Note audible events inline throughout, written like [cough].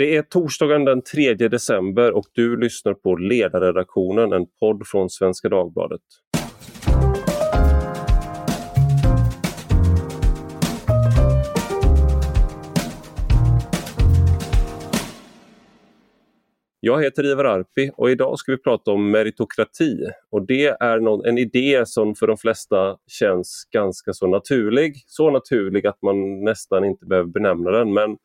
Det är torsdagen den 3 december och du lyssnar på Ledarredaktionen, en podd från Svenska Dagbladet. Jag heter Ivar Arpi och idag ska vi prata om meritokrati. Och Det är någon, en idé som för de flesta känns ganska så naturlig. Så naturlig att man nästan inte behöver benämna den. Men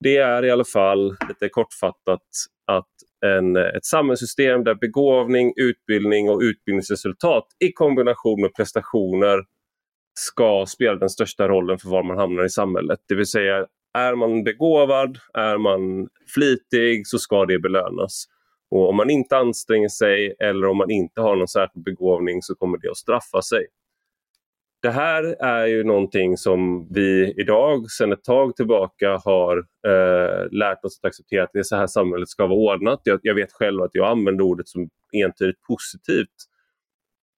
det är i alla fall, lite kortfattat, att en, ett samhällssystem där begåvning, utbildning och utbildningsresultat i kombination med prestationer ska spela den största rollen för var man hamnar i samhället. Det vill säga, är man begåvad, är man flitig så ska det belönas. Och om man inte anstränger sig eller om man inte har någon särskild begåvning så kommer det att straffa sig. Det här är ju någonting som vi idag sedan ett tag tillbaka har eh, lärt oss att acceptera att det är så här samhället ska vara ordnat. Jag, jag vet själv att jag använder ordet som entydigt positivt.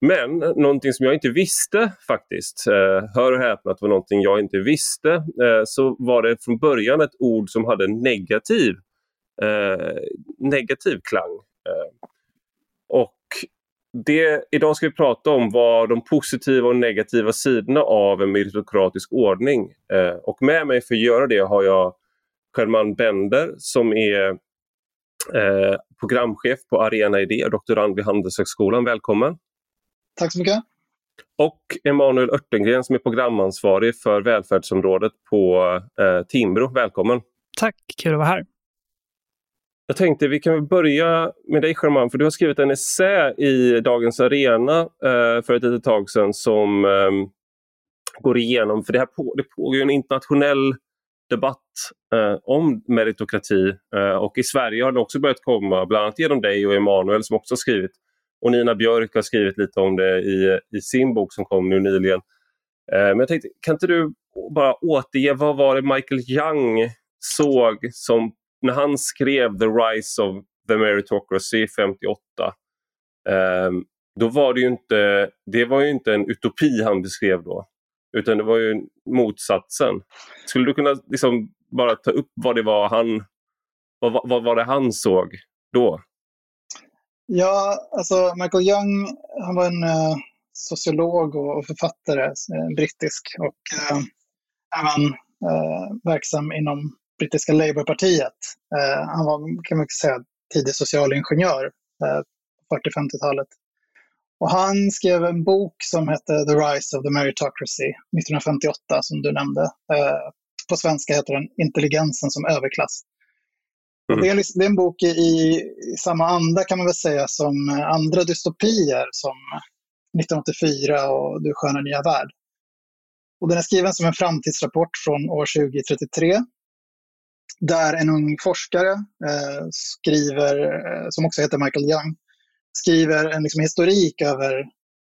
Men någonting som jag inte visste faktiskt, eh, hör och häpna att det var någonting jag inte visste, eh, så var det från början ett ord som hade negativ, eh, negativ klang. Eh, det, idag ska vi prata om vad de positiva och negativa sidorna av en meritokratisk ordning. Eh, och med mig för att göra det har jag German Bender som är eh, programchef på Arena Idé och doktorand vid Handelshögskolan. Välkommen! Tack så mycket! Och Emanuel Örtengren som är programansvarig för välfärdsområdet på eh, Timbro. Välkommen! Tack, kul att vara här. Jag tänkte vi kan börja med dig Germán, för du har skrivit en essä i Dagens Arena eh, för ett litet tag sedan som eh, går igenom, för det, här på, det pågår en internationell debatt eh, om meritokrati eh, och i Sverige har det också börjat komma, bland annat genom dig och Emanuel som också har skrivit. Och Nina Björk har skrivit lite om det i, i sin bok som kom nu nyligen. Eh, men jag tänkte, kan inte du bara återge, vad var det Michael Young såg som när han skrev The Rise of the Meritocracy 58 eh, då var det ju inte, det var ju inte en utopi han beskrev då. Utan det var ju motsatsen. Skulle du kunna liksom bara ta upp vad det var han, vad, vad var det han såg då? Ja, alltså Michael Young, han var en uh, sociolog och, och författare, uh, brittisk och uh, även eh, verksam inom brittiska Labourpartiet. Eh, han var, kan man säga, tidig socialingenjör eh, på 40-50-talet. Och han skrev en bok som hette The Rise of the Meritocracy 1958, som du nämnde. Eh, på svenska heter den Intelligensen som överklass. Mm. Det, är, det, är, en bok i, i, samma anda kan man väl säga som andra dystopier som 1984 och Du sköna nya värld. Och den är skriven som en framtidsrapport från år 2033 där en ung forskare eh, skriver, eh, som också heter Michael Young, skriver en liksom, historik över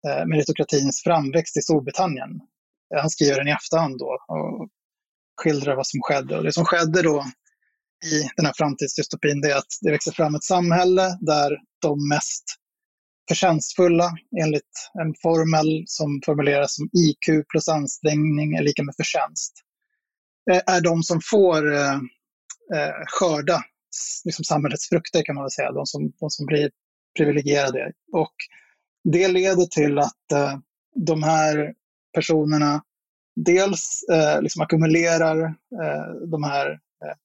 eh, meritokratins framväxt i Storbritannien. Eh, han skriver den i efterhand då och skildrar vad som skedde. Och det som skedde då i den här framtidsdystopin är att det växer fram ett samhälle där de mest förtjänstfulla enligt en formel som formuleras som IQ plus ansträngning är lika med förtjänst eh, är de som får eh, eh, skörda liksom samhällets frukter kan man väl säga, de som, de som blir privilegierade. Och det leder till att eh, de här personerna dels eh, liksom ackumulerar eh, de här eh,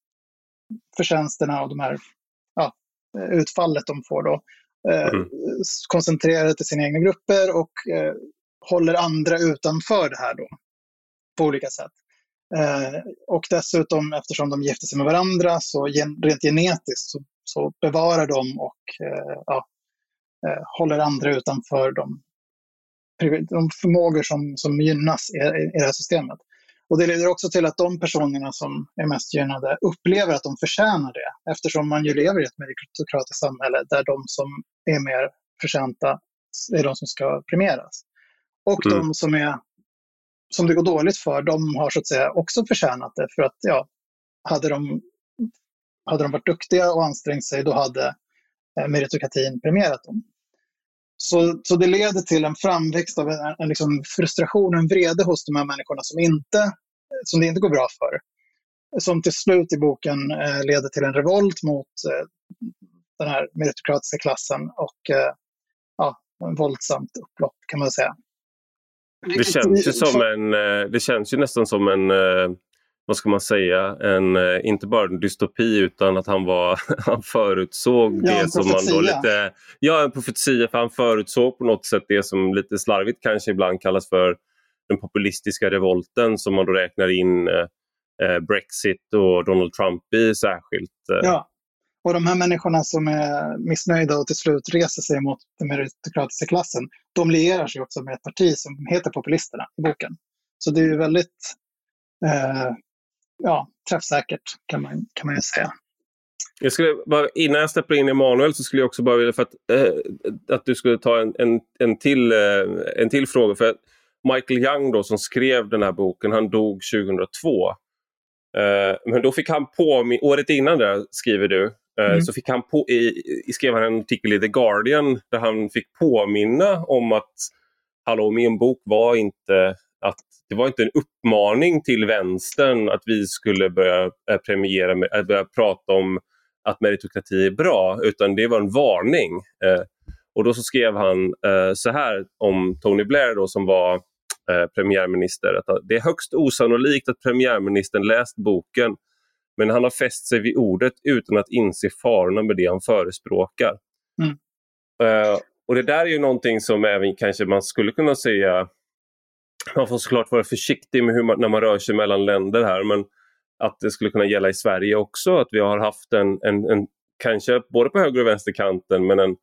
förtjänsterna och de här ja, utfallet de får då. Eh, mm. koncentrerar till sina egna grupper och eh, håller andra utanför det här då på olika sätt. Eh, och dessutom eftersom de gifter sig med varandra så gen, rent genetiskt så, så, bevarar de och eh, ja, eh, håller andra utanför de, de förmågor som, som gynnas i, i det här systemet. Och det leder också till att de personerna som är mest gynnade upplever att de förtjänar det eftersom man ju lever i ett meritokratiskt samhälle där de som är mer förtjänta är de som ska premieras. Och mm. de som är som det går dåligt för, de har så att säga också förtjänat det. För att ja, hade de, hade de varit duktiga och ansträngt sig, då hade eh, meritokratin premierat dem. Så, så det leder till en framväxt av en, en liksom frustration, en vrede hos de här människorna som, inte, som det inte går bra för. som till slut i boken eh, leder till en revolt mot eh, den här meritokratiska klassen och eh, ja, en våldsamt upplopp kan man säga. Det känns ju, som en, eh, det känns ju nästan som en, eh, vad ska man säga, en, eh, inte bara en dystopi utan att han, var, [laughs] han förutsåg ja, det som man då lite... Ja, en profetia för han förutsåg på något sätt det som lite slarvigt kanske ibland kallas för den populistiska revolten som man då räknar in Brexit och Donald Trump i särskilt. Ja, och de här människorna som är missnöjda och till slut reser sig mot den meritokratiska klassen, de lierar sig också med ett parti som heter Populisterna i boken. Så det är ju väldigt eh, ja, träffsäkert kan man, kan man ju säga. Jag skulle bara, innan jag släpper in Emanuel så skulle jag också bara vilja för att, eh, att du skulle ta en, en, en, till, eh, en till fråga. För Michael Young då, som skrev den här boken, han dog 2002. Eh, men då fick han på, året innan där skriver du, Eh, mm. Så fick han på, i, skrev han en artikel i The Guardian där han fick påminna om att Hallå min bok var inte att det var inte en uppmaning till vänstern att vi skulle börja eh, premiera, att börja prata om att meritokrati är bra, utan det var en varning. Eh, och då så skrev han så här om Tony Blair då, som var premiärminister. Att det är högst osannolikt att premiärministern läst boken men han har fäst sig vid ordet utan att inse farorna med det han förespråkar. Mm. Uh, och det där är ju någonting som även kanske man skulle kunna säga, man får såklart vara försiktig med hur man, när man rör sig mellan länder här, men att det skulle kunna gälla i Sverige också, att vi har haft en, en, en kanske både på höger och vänsterkanten, men en,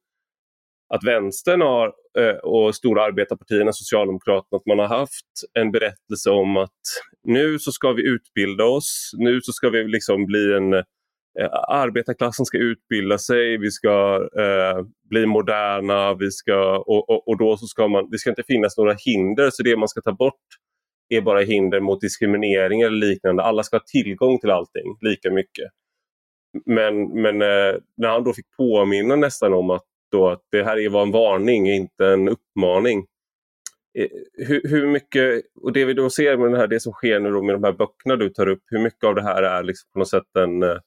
att vänstern har, eh, Eh, och stora arbetarpartierna, Socialdemokraterna, att man har haft en berättelse om att nu så ska vi utbilda oss, nu så ska vi liksom bli en eh, arbetarklassen ska utbilda sig, vi ska eh, bli moderna, vi ska, och, och, och, då så ska man, det ska inte finnas några hinder, så det man ska ta bort är bara hinder mot diskriminering eller liknande. Alla ska ha tillgång till allting lika mycket. Men, men eh, när han då fick påminna nästan om att då att det här var en varning, inte en uppmaning. Eh, hur, hur, mycket, och det vi då ser med det, här, det som sker nu med de här böckerna du tar upp, hur mycket av det här är liksom på något sätt en, eh,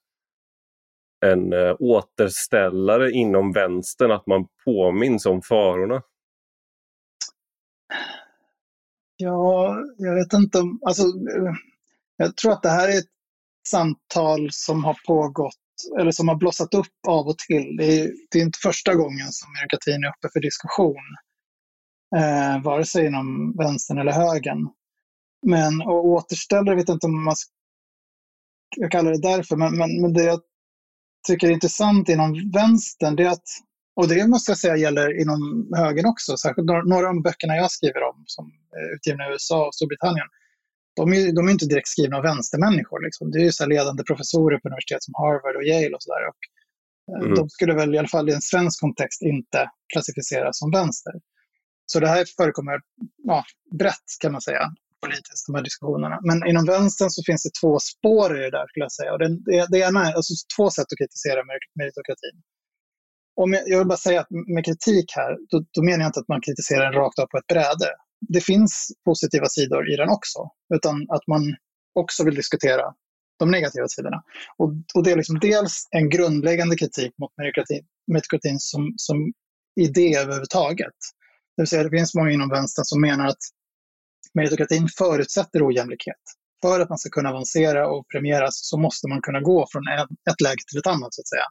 en eh, återställare inom vänstern, att man påminns om farorna? Ja, jag vet inte om... Alltså, jag tror att det här är ett samtal som har pågått eller som har blossat upp av och till. Det är, det är inte första gången som byråkratin är uppe för diskussion, eh, vare sig inom vänstern eller högern. Men och återställare vet jag inte om man ska jag kallar det därför, men, men, men det jag tycker är intressant inom vänstern, det är att, och det måste jag säga gäller inom högern också, särskilt några av böckerna jag skriver om, som är utgivna i USA och Storbritannien, de är, de är inte direkt skrivna av vänstermänniskor. Liksom. Det är så ledande professorer på universitet som Harvard och Yale och sådär. Eh, mm. De skulle väl i alla fall i en svensk kontext inte klassificeras som vänster. Så det här förekommer ja, brett kan man säga politiskt, de här diskussionerna. Men inom vänstern så finns det två spår i det där skulle jag säga. Och det, det, det ena är alltså två sätt att kritisera meritokratin. Om jag, jag vill bara säga att med kritik här, då, då menar jag inte att man kritiserar den rakt av på ett bräde det finns positiva sidor i den också, utan att man också vill diskutera de negativa sidorna. Och, och det är liksom dels en grundläggande kritik mot meritokratin, som, som idé överhuvudtaget. Det vill säga det finns många inom vänstern som menar att meritokratin förutsätter ojämlikhet. För att man ska kunna avancera och premieras så måste man kunna gå från ett läge till ett annat så att säga.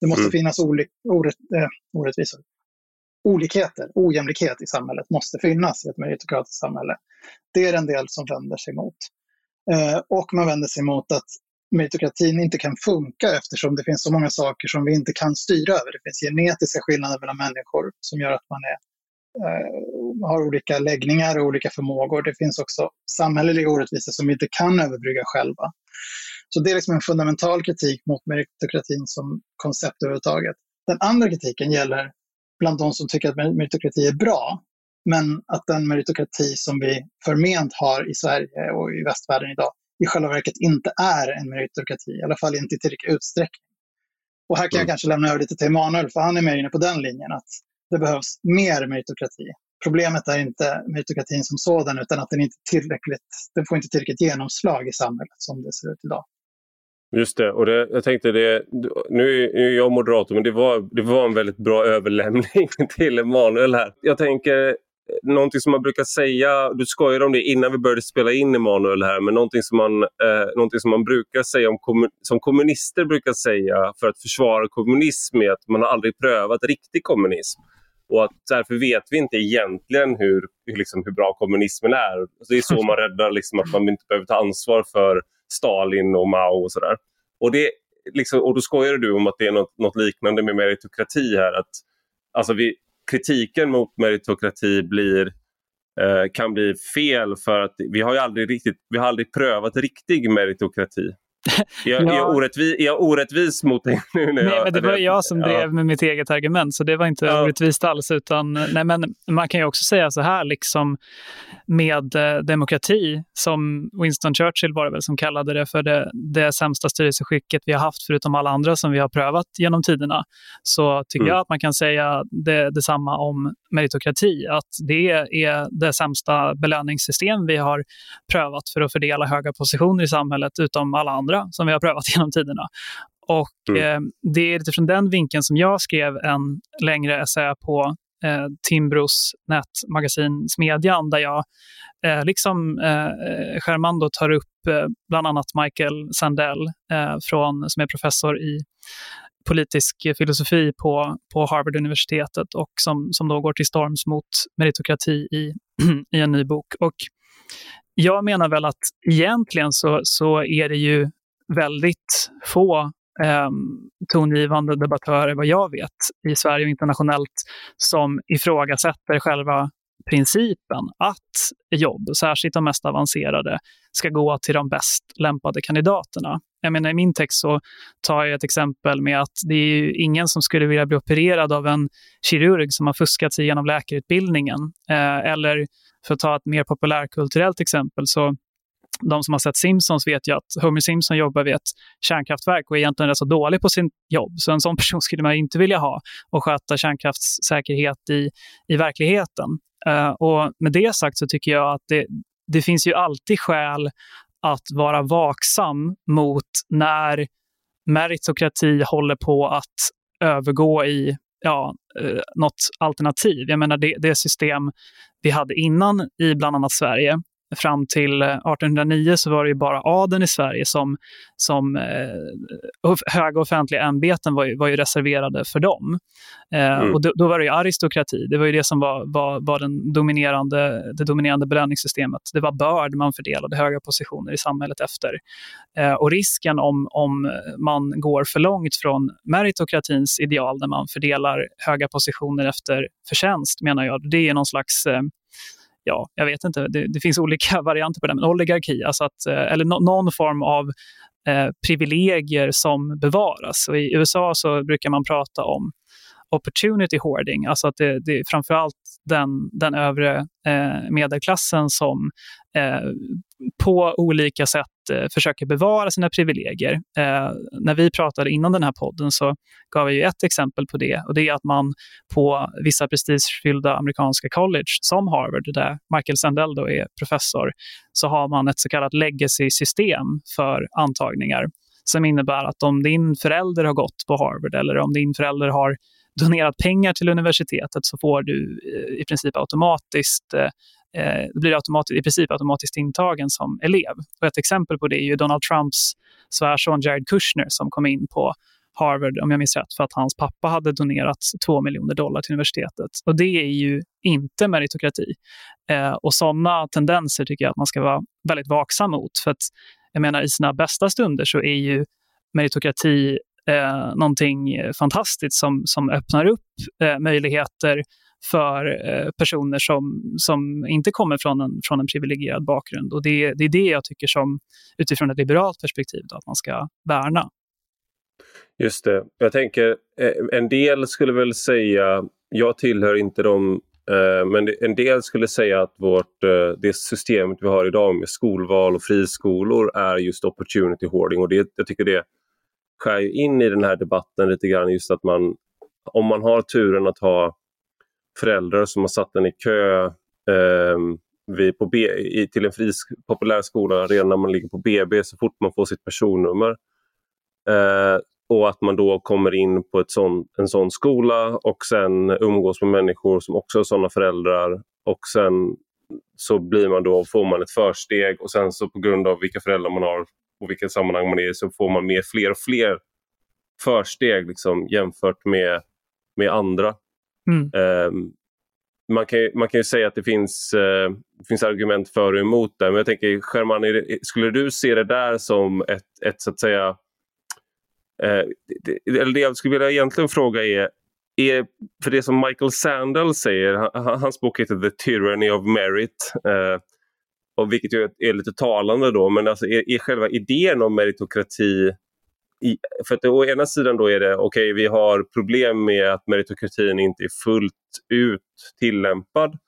Det måste mm. finnas orätt, eh, orättvisor olikheter, ojämlikhet i samhället måste finnas i ett meritokratiskt samhälle. Det är en del som vänder sig mot. Eh, och man vänder sig mot att meritokratin inte kan funka eftersom det finns så många saker som vi inte kan styra över. Det finns genetiska skillnader mellan människor som gör att man är, eh, har olika läggningar och olika förmågor. Det finns också samhälleliga orättvisor som vi inte kan överbrygga själva. Så det är liksom en fundamental kritik mot meritokratin som koncept överhuvudtaget. Den andra kritiken gäller bland de som tycker att meritokrati är bra. Men att den meritokrati som vi förment har i Sverige och i västvärlden idag i själva verket inte är en meritokrati, i alla fall inte i tillräcklig utsträckning. Och här kan jag mm. kanske lämna över lite till Emanuel, för han är mer inne på den linjen, att det behövs mer meritokrati. Problemet är inte meritokratin som sådan, utan att den inte tillräckligt, den får inte tillräckligt genomslag i samhället som det ser ut idag. Just det, och det, jag tänkte det, nu är jag moderator men det var, det var en väldigt bra överlämning [laughs] till Emanuel här. Jag tänker någonting som man brukar säga, du skojade om det innan vi började spela in Emanuel här, men någonting som man, eh, någonting som man brukar säga om som kommunister brukar säga för att försvara kommunism är att man har aldrig prövat riktig kommunism. Och att därför vet vi inte egentligen hur, liksom, hur bra kommunismen är. Så det är så man [laughs] räddar liksom, att man inte behöver ta ansvar för Stalin och Mao och sådär. Och, det, liksom, och då skojar du om att det är något, något liknande med meritokrati här. Att, alltså vi, kritiken mot meritokrati blir, eh, kan bli fel för att vi har aldrig riktigt, vi har aldrig prövat riktig meritokrati. Är, ja. jag orättvis, är jag orättvis mot dig nu? Nej, men det var jag som drev med mitt eget argument, så det var inte ja. orättvist alls. Utan, nej, men man kan ju också säga så här, liksom, med eh, demokrati, som Winston Churchill var det väl som kallade det för det, det sämsta styrelseskicket vi har haft, förutom alla andra som vi har prövat genom tiderna, så tycker mm. jag att man kan säga det, detsamma om meritokrati, att det är det sämsta belöningssystem vi har prövat för att fördela höga positioner i samhället, utom alla andra som vi har prövat [laughs] genom tiderna. Och mm. eh, Det är utifrån den vinkeln som jag skrev en längre essä på eh, Timbros nätmagasin Smedjan där jag, eh, liksom eh, Germando, tar upp eh, bland annat Michael Sandell eh, från, som är professor i politisk filosofi på, på Harvard-universitetet och som, som då går till storms mot meritokrati i, [clears throat] i en ny bok. Och jag menar väl att egentligen så, så är det ju väldigt få eh, tongivande debattörer, vad jag vet, i Sverige och internationellt som ifrågasätter själva principen att jobb, särskilt de mest avancerade, ska gå till de bäst lämpade kandidaterna. Jag menar, I min text så tar jag ett exempel med att det är ingen som skulle vilja bli opererad av en kirurg som har fuskat sig igenom läkarutbildningen. Eh, eller för att ta ett mer populärkulturellt exempel så de som har sett Simpsons vet ju att Homer Simpson jobbar vid ett kärnkraftverk och är egentligen rätt så dålig på sin jobb. Så en sån person [laughs] skulle man inte vilja ha och sköta kärnkraftssäkerhet i, i verkligheten. Eh, och med det sagt så tycker jag att det, det finns ju alltid skäl att vara vaksam mot när meritokrati håller på att övergå i ja, eh, något alternativ. Jag menar det, det system vi hade innan i bland annat Sverige fram till 1809 eh, så var det ju bara adeln i Sverige som, som eh, höga offentliga ämbeten var ju, var ju reserverade för dem. Eh, mm. och då, då, var det aristokrati, det var ju det som var, var, var den dominerande, det dominerande belöningssystemet. Det var börd man fördelade höga positioner i samhället efter. Eh, och risken om, om man går för långt från meritokratins ideal när man fördelar höga positioner efter förtjänst, menar jag, det är någon slags eh, ja, jag vet inte, det, det, finns olika [laughs] varianter på det, men oligarki, alltså att, eh, eller no, någon form av eh, privilegier som bevaras. Och I USA så brukar man prata om opportunity hoarding, alltså att det, det är framförallt den, den övre eh, medelklassen som eh, på olika sätt Eh, försöker bevara sina privilegier. Eh, när vi pratade innan den här podden så gav jag ett exempel på det och det är att man på vissa prestigefyllda amerikanska college som Harvard, där Michael Sandel då är professor, så har man ett så kallat legacy-system för antagningar som innebär att om din förälder har gått på Harvard eller om din förälder har donerat pengar till universitetet så får du eh, i princip automatiskt eh, eh, blir automatiskt, i princip automatiskt intagen som elev. Och ett exempel på det är ju Donald Trumps svärson Jared Kushner som kom in på Harvard, om jag minns rätt, för att hans pappa hade donerat 2 miljoner dollar till universitetet. Och det är ju inte meritokrati. Eh, och sådana tendenser tycker jag att man ska vara väldigt vaksam mot. För att jag menar, i sina bästa stunder så är ju meritokrati eh, någonting fantastiskt som, som öppnar upp eh, möjligheter för eh, personer som, som inte kommer från en, från en privilegierad bakgrund. Och det, det är det jag tycker som utifrån ett liberalt perspektiv då, att man ska värna. Just det. Jag tänker, eh, en del skulle väl säga, jag tillhör inte de eh, men en del skulle säga att vårt, eh, det systemet vi har idag med skolval och friskolor är just opportunity hoarding. Och det, jag tycker det skär ju in i den här debatten lite grann just att man, om man har turen att ha föräldrar som har satt en i kö eh, vid, på B, i, till en fri populär skola redan när man ligger på BB så fort man får sitt personnummer. Eh, och att man då kommer in på ett sån, en sån skola och sen umgås med människor som också har sådana föräldrar och sen så blir man då, får man ett försteg och sen så på grund av vilka föräldrar man har och vilka sammanhang man är i så får man med fler och fler försteg liksom, jämfört med, med andra. Mm. Um, man, kan, man kan ju säga att det finns, uh, det finns argument för och emot det, men jag tänker Sherman, skulle du se det där som ett, ett så att säga uh, det, eller det jag skulle vilja egentligen fråga är, är, för det som Michael Sandel säger, han, hans bok heter The Tyranny of Merit, uh, och vilket ju är lite talande då, men alltså är, är själva idén om meritokrati i, för att å ena sidan då är det okej, okay, vi har problem med att meritokratin inte är fullt ut tillämpad.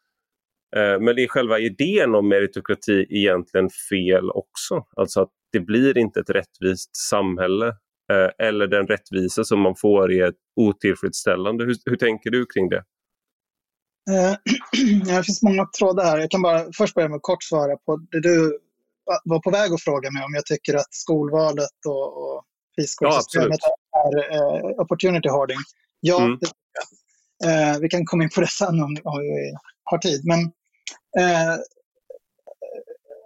Eh, men det är själva idén om meritokrati egentligen fel också. Alltså att det blir inte ett rättvist samhälle eh, eller den rättvisa som man får är otillfredsställande. Hur, hur tänker du kring det? Eh, [clears throat] det finns många trådar här. Jag kan bara först börja med att kort svara på det du var på väg att fråga mig om jag tycker att skolvalet och, och friskolsystemet ja, är eh, opportunity hoarding. Ja, mm. det, eh, vi kan komma in på det sen om, om vi har tid. Men eh,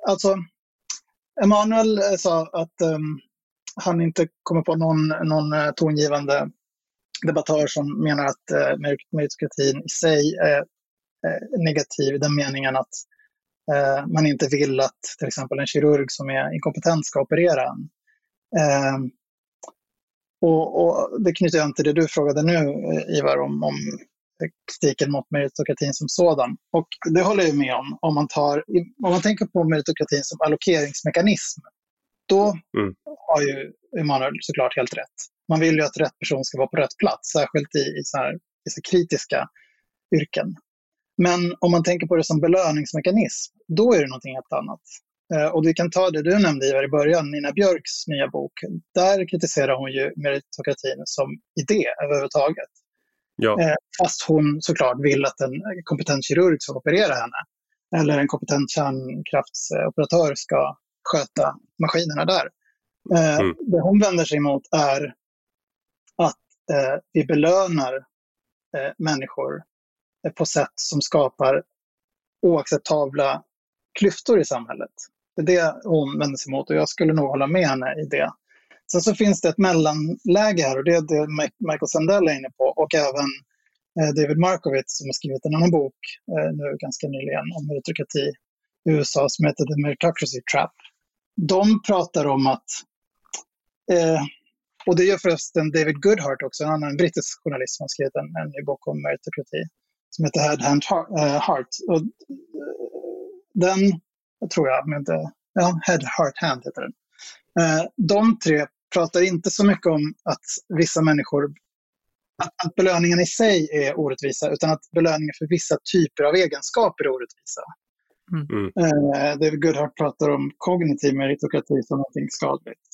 alltså, Emanuel eh, sa att um, han inte kommer på någon, någon uh, tongivande debattör som menar att uh, meritokratin i sig är negativ i den meningen att uh, man inte vill att till exempel en kirurg som är inkompetent ska operera en. Och, och, det knyter an till det du frågade nu, eh, Ivar, om, om kritiken mot meritokratin som sådan. Och det håller jag med om. Om man, tar, om man tänker på meritokratin som allokeringsmekanism, då mm. har ju Emanuel såklart helt rätt. Man vill ju att rätt person ska vara på rätt plats, särskilt i, i, så här, i så kritiska yrken. Men om man tänker på det som belöningsmekanism, då är det någonting helt annat. Eh, och vi kan ta det du nämnde Ivar i början, Nina Björks nya bok. Där kritiserar hon ju meritokratin som idé överhuvudtaget. Ja. Eh, fast hon såklart vill att en kompetent kirurg ska operera henne. Eller en kompetent kärnkraftsoperatör ska sköta maskinerna där. Eh, mm. Det hon vänder sig emot är att eh, vi belönar eh, människor eh, på sätt som skapar oacceptabla klyftor i samhället. Det är det hon vänder sig mot och jag skulle nog hålla med henne i det. Sen så finns det ett mellanläge här och det är det Michael Sandell är inne på och även eh, David Markowitz som har skrivit en annan bok eh, nu ganska nyligen om meritokrati i USA som heter The Meritocracy Trap. De pratar om att, eh, och det gör förresten David Goodhart också, en annan brittisk journalist som har skrivit en, en ny bok om meritokrati som heter Head Hand Heart. Och den tror jag, med ja, Head, Heart, Hand heter den. Eh, de tre pratar inte så mycket om att vissa människor, att, belöningen i sig är orättvisa, utan att belöningen för vissa typer av egenskaper är orättvisa. Mm. mm. Eh, David Goodhart pratar om kognitiv meritokrati som någonting skadligt.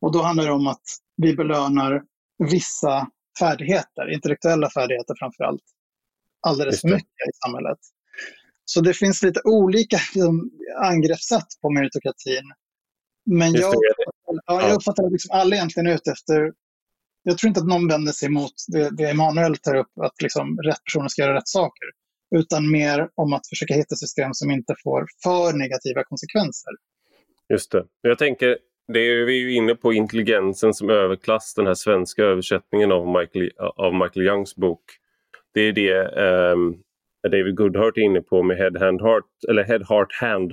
Och då handlar det om att vi belönar vissa färdigheter, intellektuella färdigheter framför allt, alldeles för mycket i samhället. Så det finns lite olika liksom, angreppssätt på meritokratin. Men jag, ja, jag uppfattar att liksom alla egentligen är ute efter... Jag tror inte att någon vänder sig mot det, det Emanuel tar upp, att liksom rätt personer ska göra rätt saker. Utan mer om att försöka hitta system som inte får för negativa konsekvenser. Just det. Jag tänker, det är vi är ju inne på intelligensen som överklass, den här svenska översättningen av Michael, av Michael Youngs bok. Det är det um, David Goodhart är inne på med Head, hand, heart, eller head Heart, Hand.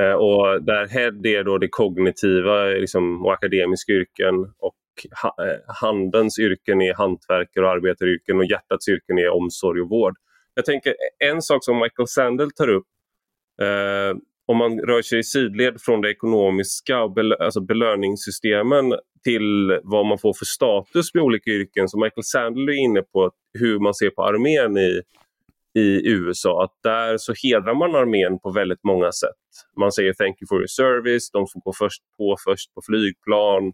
Uh, och där Head är då det kognitiva liksom, och akademiska yrken och ha, eh, handens yrken är hantverkare och arbetaryrken och hjärtats yrken är omsorg och vård. Jag tänker en sak som Michael Sandel tar upp eh, om man rör sig i sidled från det ekonomiska och bel alltså belöningssystemen till vad man får för status med olika yrken. Så Michael Sandel är inne på hur man ser på armén i i USA att där så hedrar man armén på väldigt många sätt. Man säger thank you for your service, de får gå först på först på flygplan.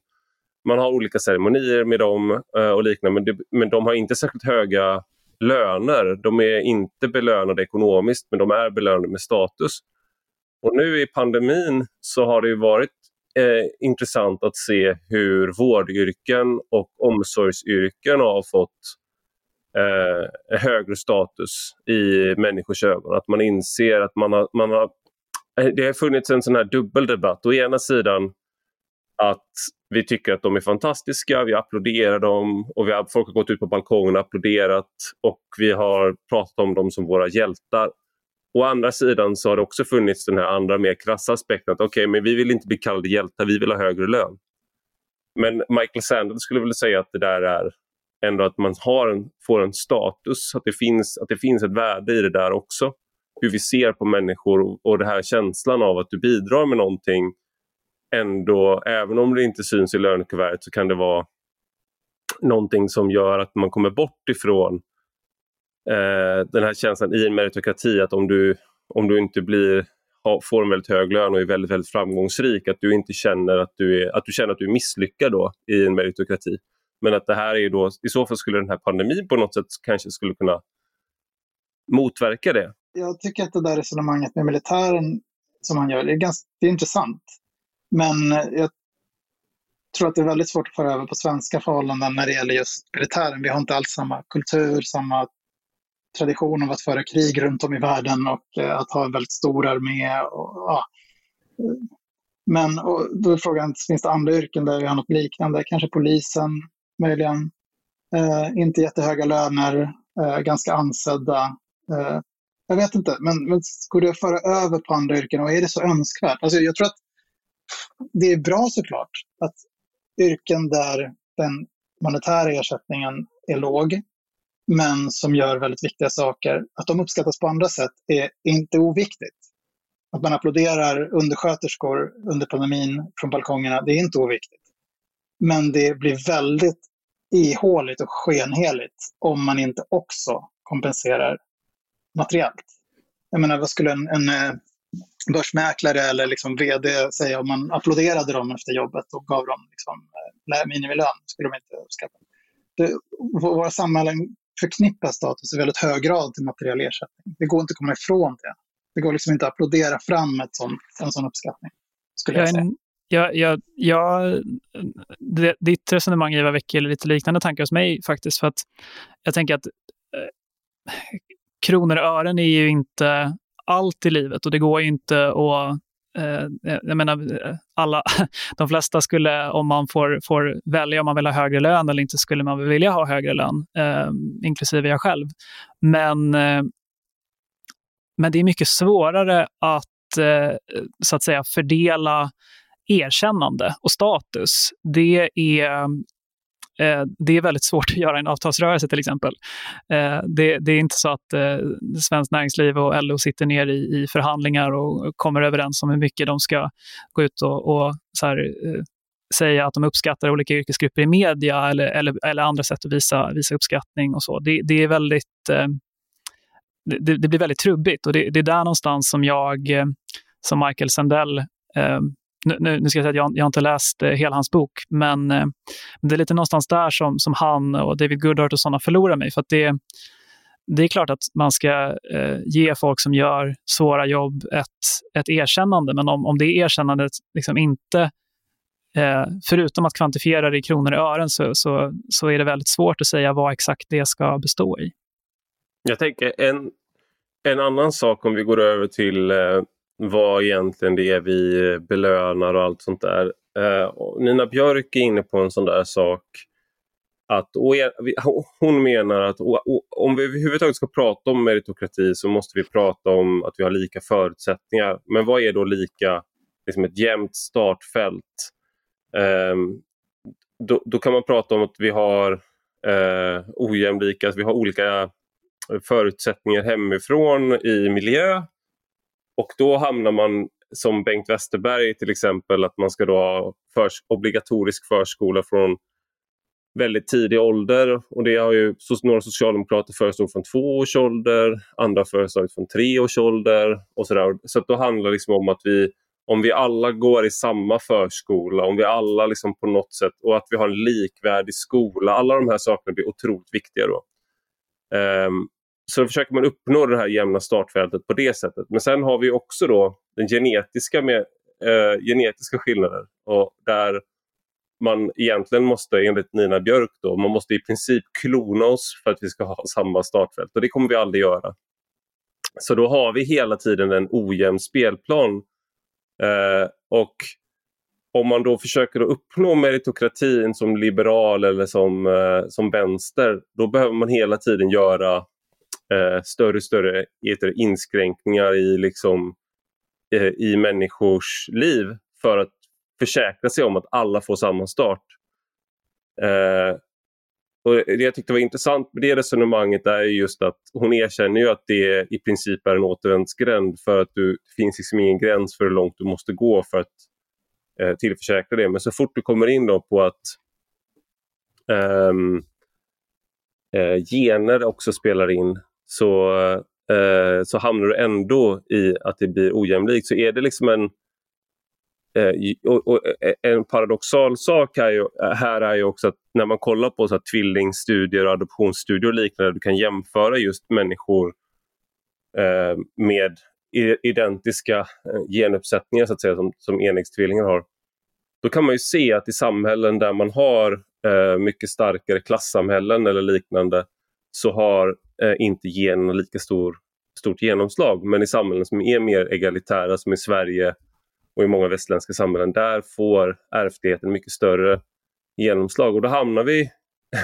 Man har olika ceremonier med dem uh, och liknande men, det, men de har inte särskilt höga löner. De är inte belönade ekonomiskt men de är belönade med status. Och nu i pandemin så har det varit eh, intressant att se hur vårdyrken och omsorgsyrken har fått eh, högre status i människors ögon. Att man inser att man har, man har... Eh, det har funnits en sån här dubbeldebatt. Å ena sidan att vi tycker att de är fantastiska, vi applåderar dem och vi har, folk har gått ut på balkongen och applåderat och vi har pratat om dem som våra hjältar. Å andra sidan så har det också funnits den här andra mer krassa aspekten att okej, okay, men vi vill inte bli kallade hjältar, vi vill ha högre lön. Men Michael Sandel skulle väl säga att det där är ändå att man har en, får en status, att det, finns, att det finns ett värde i det där också. Hur vi ser på människor och, och den här känslan av att du bidrar med någonting ändå, även om det inte syns i lönekuvertet så kan det vara någonting som gör att man kommer bort ifrån eh, den här känslan i en meritokrati att om du, om du inte blir, får en väldigt hög lön och är väldigt, väldigt framgångsrik, att du inte känner att du, är, att du känner att du är misslyckad då i en meritokrati. Men att det här är då, i så fall skulle den här pandemin på något sätt kanske skulle kunna motverka det. Jag tycker att det där resonemanget med militären som han gör, det är, ganska, det är intressant. Men jag tror att det är väldigt svårt att föra över på svenska förhållanden när det gäller just militären. Vi har inte alls samma kultur, samma tradition av att föra krig runt om i världen och eh, att ha en väldigt stor armé. Och, ja. Men och då är frågan, finns det andra yrken där vi har något liknande? Kanske polisen, möjligen. Eh, inte jättehöga löner, eh, ganska ansedda. Eh, jag vet inte, men, men går det att föra över på andra yrken och är det så önskvärt? Alltså, jag tror att det är bra såklart att yrken där den monetära ersättningen är låg, men som gör väldigt viktiga saker, att de uppskattas på andra sätt är inte oviktigt. Att man applåderar undersköterskor under pandemin från balkongerna, det är inte oviktigt. Men det blir väldigt ihåligt och skenheligt om man inte också kompenserar materiellt. Jag menar, vad skulle en, en eh, börsmäklare eller liksom vd säga om man applåderade dem efter jobbet och gav dem liksom, eh, minimilön? skulle de inte uppskatta. Det, våra samhällen förknippar status i väldigt hög grad till materiell ersättning. Det går inte att komma ifrån det. Det går liksom inte att applådera fram ett sån, en sån uppskattning. Skulle jag, säga. Ja, ja, ja, det, ditt resonemang Eva väcker lite liknande tankar hos mig faktiskt. För att jag tänker att eh, kronor och ören är ju inte allt i livet och det går ju inte att Eh, eh, jag menar, eh, alla, [laughs] de flesta skulle, om man får, får välja om man vill ha högre lön eller inte, skulle man vilja ha högre lön, eh, inklusive jag själv. Men, eh, men det är mycket svårare att, eh, så att säga, fördela erkännande och status. Det är Eh, det är väldigt svårt att göra en avtalsrörelse till exempel. Eh, det, det, är inte så att eh, Svenskt Näringsliv och LO sitter ner i, i, förhandlingar och kommer överens om hur mycket de ska gå ut och, och så här, eh, säga att de uppskattar olika yrkesgrupper i media eller, eller, eller andra sätt att visa, visa uppskattning och så. Det, det är väldigt eh, det, det, blir väldigt trubbigt och det, det, är där någonstans som jag, som Michael Sandell, nu, nu ska jag säga att jag, jag har inte läst eh, hela hans bok, men eh, det är lite någonstans där som, som han och David Goodhart och sådana förlorar mig. För att det, det är klart att man ska eh, ge folk som gör svåra jobb ett, ett erkännande, men om, om det erkännandet liksom inte, eh, förutom att kvantifiera det i kronor och ören, så, så, så är det väldigt svårt att säga vad exakt det ska bestå i. Jag tänker en, en annan sak om vi går över till eh, vad egentligen det är vi belönar och allt sånt där. Eh, Nina Björk är inne på en sån där sak att hon menar att om vi överhuvudtaget ska prata om meritokrati så måste vi prata om att vi har lika förutsättningar. Men vad är då lika, liksom ett jämnt startfält? Eh, då, då, kan man prata om att vi har eh, ojämlika, att vi har olika förutsättningar hemifrån i miljö och då hamnar man som Bengt Westerberg till exempel att man ska då ha förs obligatorisk förskola från väldigt tidig ålder och det har ju några socialdemokrater föreslagit från två års ålder, andra föreslagit från tre års ålder och sådär. Så att då handlar det liksom om att vi, om vi alla går i samma förskola, om vi alla liksom på något sätt och att vi har en likvärdig skola, alla de här sakerna blir otroligt viktiga då. Um, så försöker man uppnå det här jämna startfältet på det sättet. Men sen har vi också då den genetiska med, eh, genetiska skillnader och där man egentligen måste, enligt Nina Björk, då, man måste i princip klona oss för att vi ska ha samma startfält och det kommer vi aldrig göra. Så då har vi hela tiden en ojämn spelplan. Eh, och om man då försöker att uppnå meritokratin som liberal eller som, eh, som vänster, då behöver man hela tiden göra eh, större och större heter, inskränkningar i, liksom, eh, i människors liv för att försäkra sig om att alla får samma start. Eh, och det jag tyckte var intressant med det resonemanget är just att hon erkänner ju att det i princip är en återvändsgränd för att du, det finns liksom ingen gräns för hur långt du måste gå för att eh, tillförsäkra det. Men så fort du kommer in då på att ehm, eh, gener också spelar in så, eh, så hamnar du ändå i att det blir ojämlikt. Så är det liksom en Eh, och, och, eh, en paradoxal sak här, ju, eh, här är ju också att när man kollar på så här, tvillingstudier, adoptionsstudier och liknande, du kan jämföra just människor eh, med identiska eh, genuppsättningar så att säga, som, som enäggstvillingar har. Då kan man ju se att i samhällen där man har eh, mycket starkare klassamhällen eller liknande så har eh, inte generna lika stor, stort genomslag. Men i samhällen som är mer egalitära, som i Sverige, och i många västländska samhällen, där får ärftligheten mycket större genomslag. Och då hamnar vi,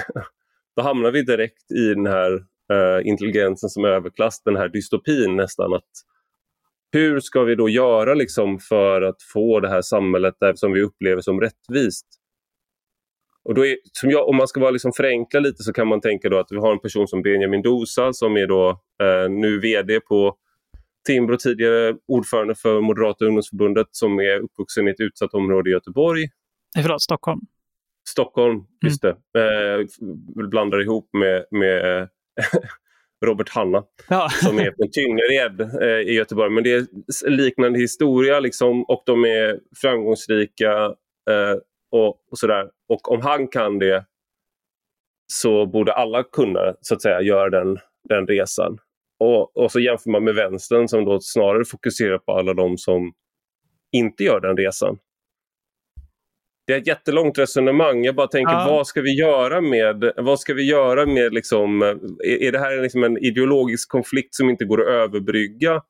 [laughs] då hamnar vi direkt i den här eh, intelligensen som överklass, den här dystopin nästan. att Hur ska vi då göra liksom för att få det här samhället där, som vi upplever som rättvist? Och då är, som jag, om man ska vara liksom förenkla lite så kan man tänka då att vi har en person som Benjamin Dosa som är då uh, nu VD på Timbro, tidigare ordförande för Moderata ungdomsförbundet som är uppvuxen i ett utsatt område i Göteborg. Nej, förlåt, Stockholm. Stockholm, mm. just det. Eh, blandar ihop med, med [laughs] Robert Hanna ja. som är från Tynnered eh, i Göteborg. Men det är liknande historia liksom, och de är framgångsrika eh, och, och sådär. Och om han kan det så borde alla kunna så att säga göra den, den resan. Och, och så jämför man med vänstern som då snarare fokuserar på alla de som inte gör den resan. Det är ett jättelångt resonemang. Jag bara tänker, ja. vad ska vi göra med, vad ska vi göra med liksom, är, är det här liksom en ideologisk konflikt som inte går att överbrygga?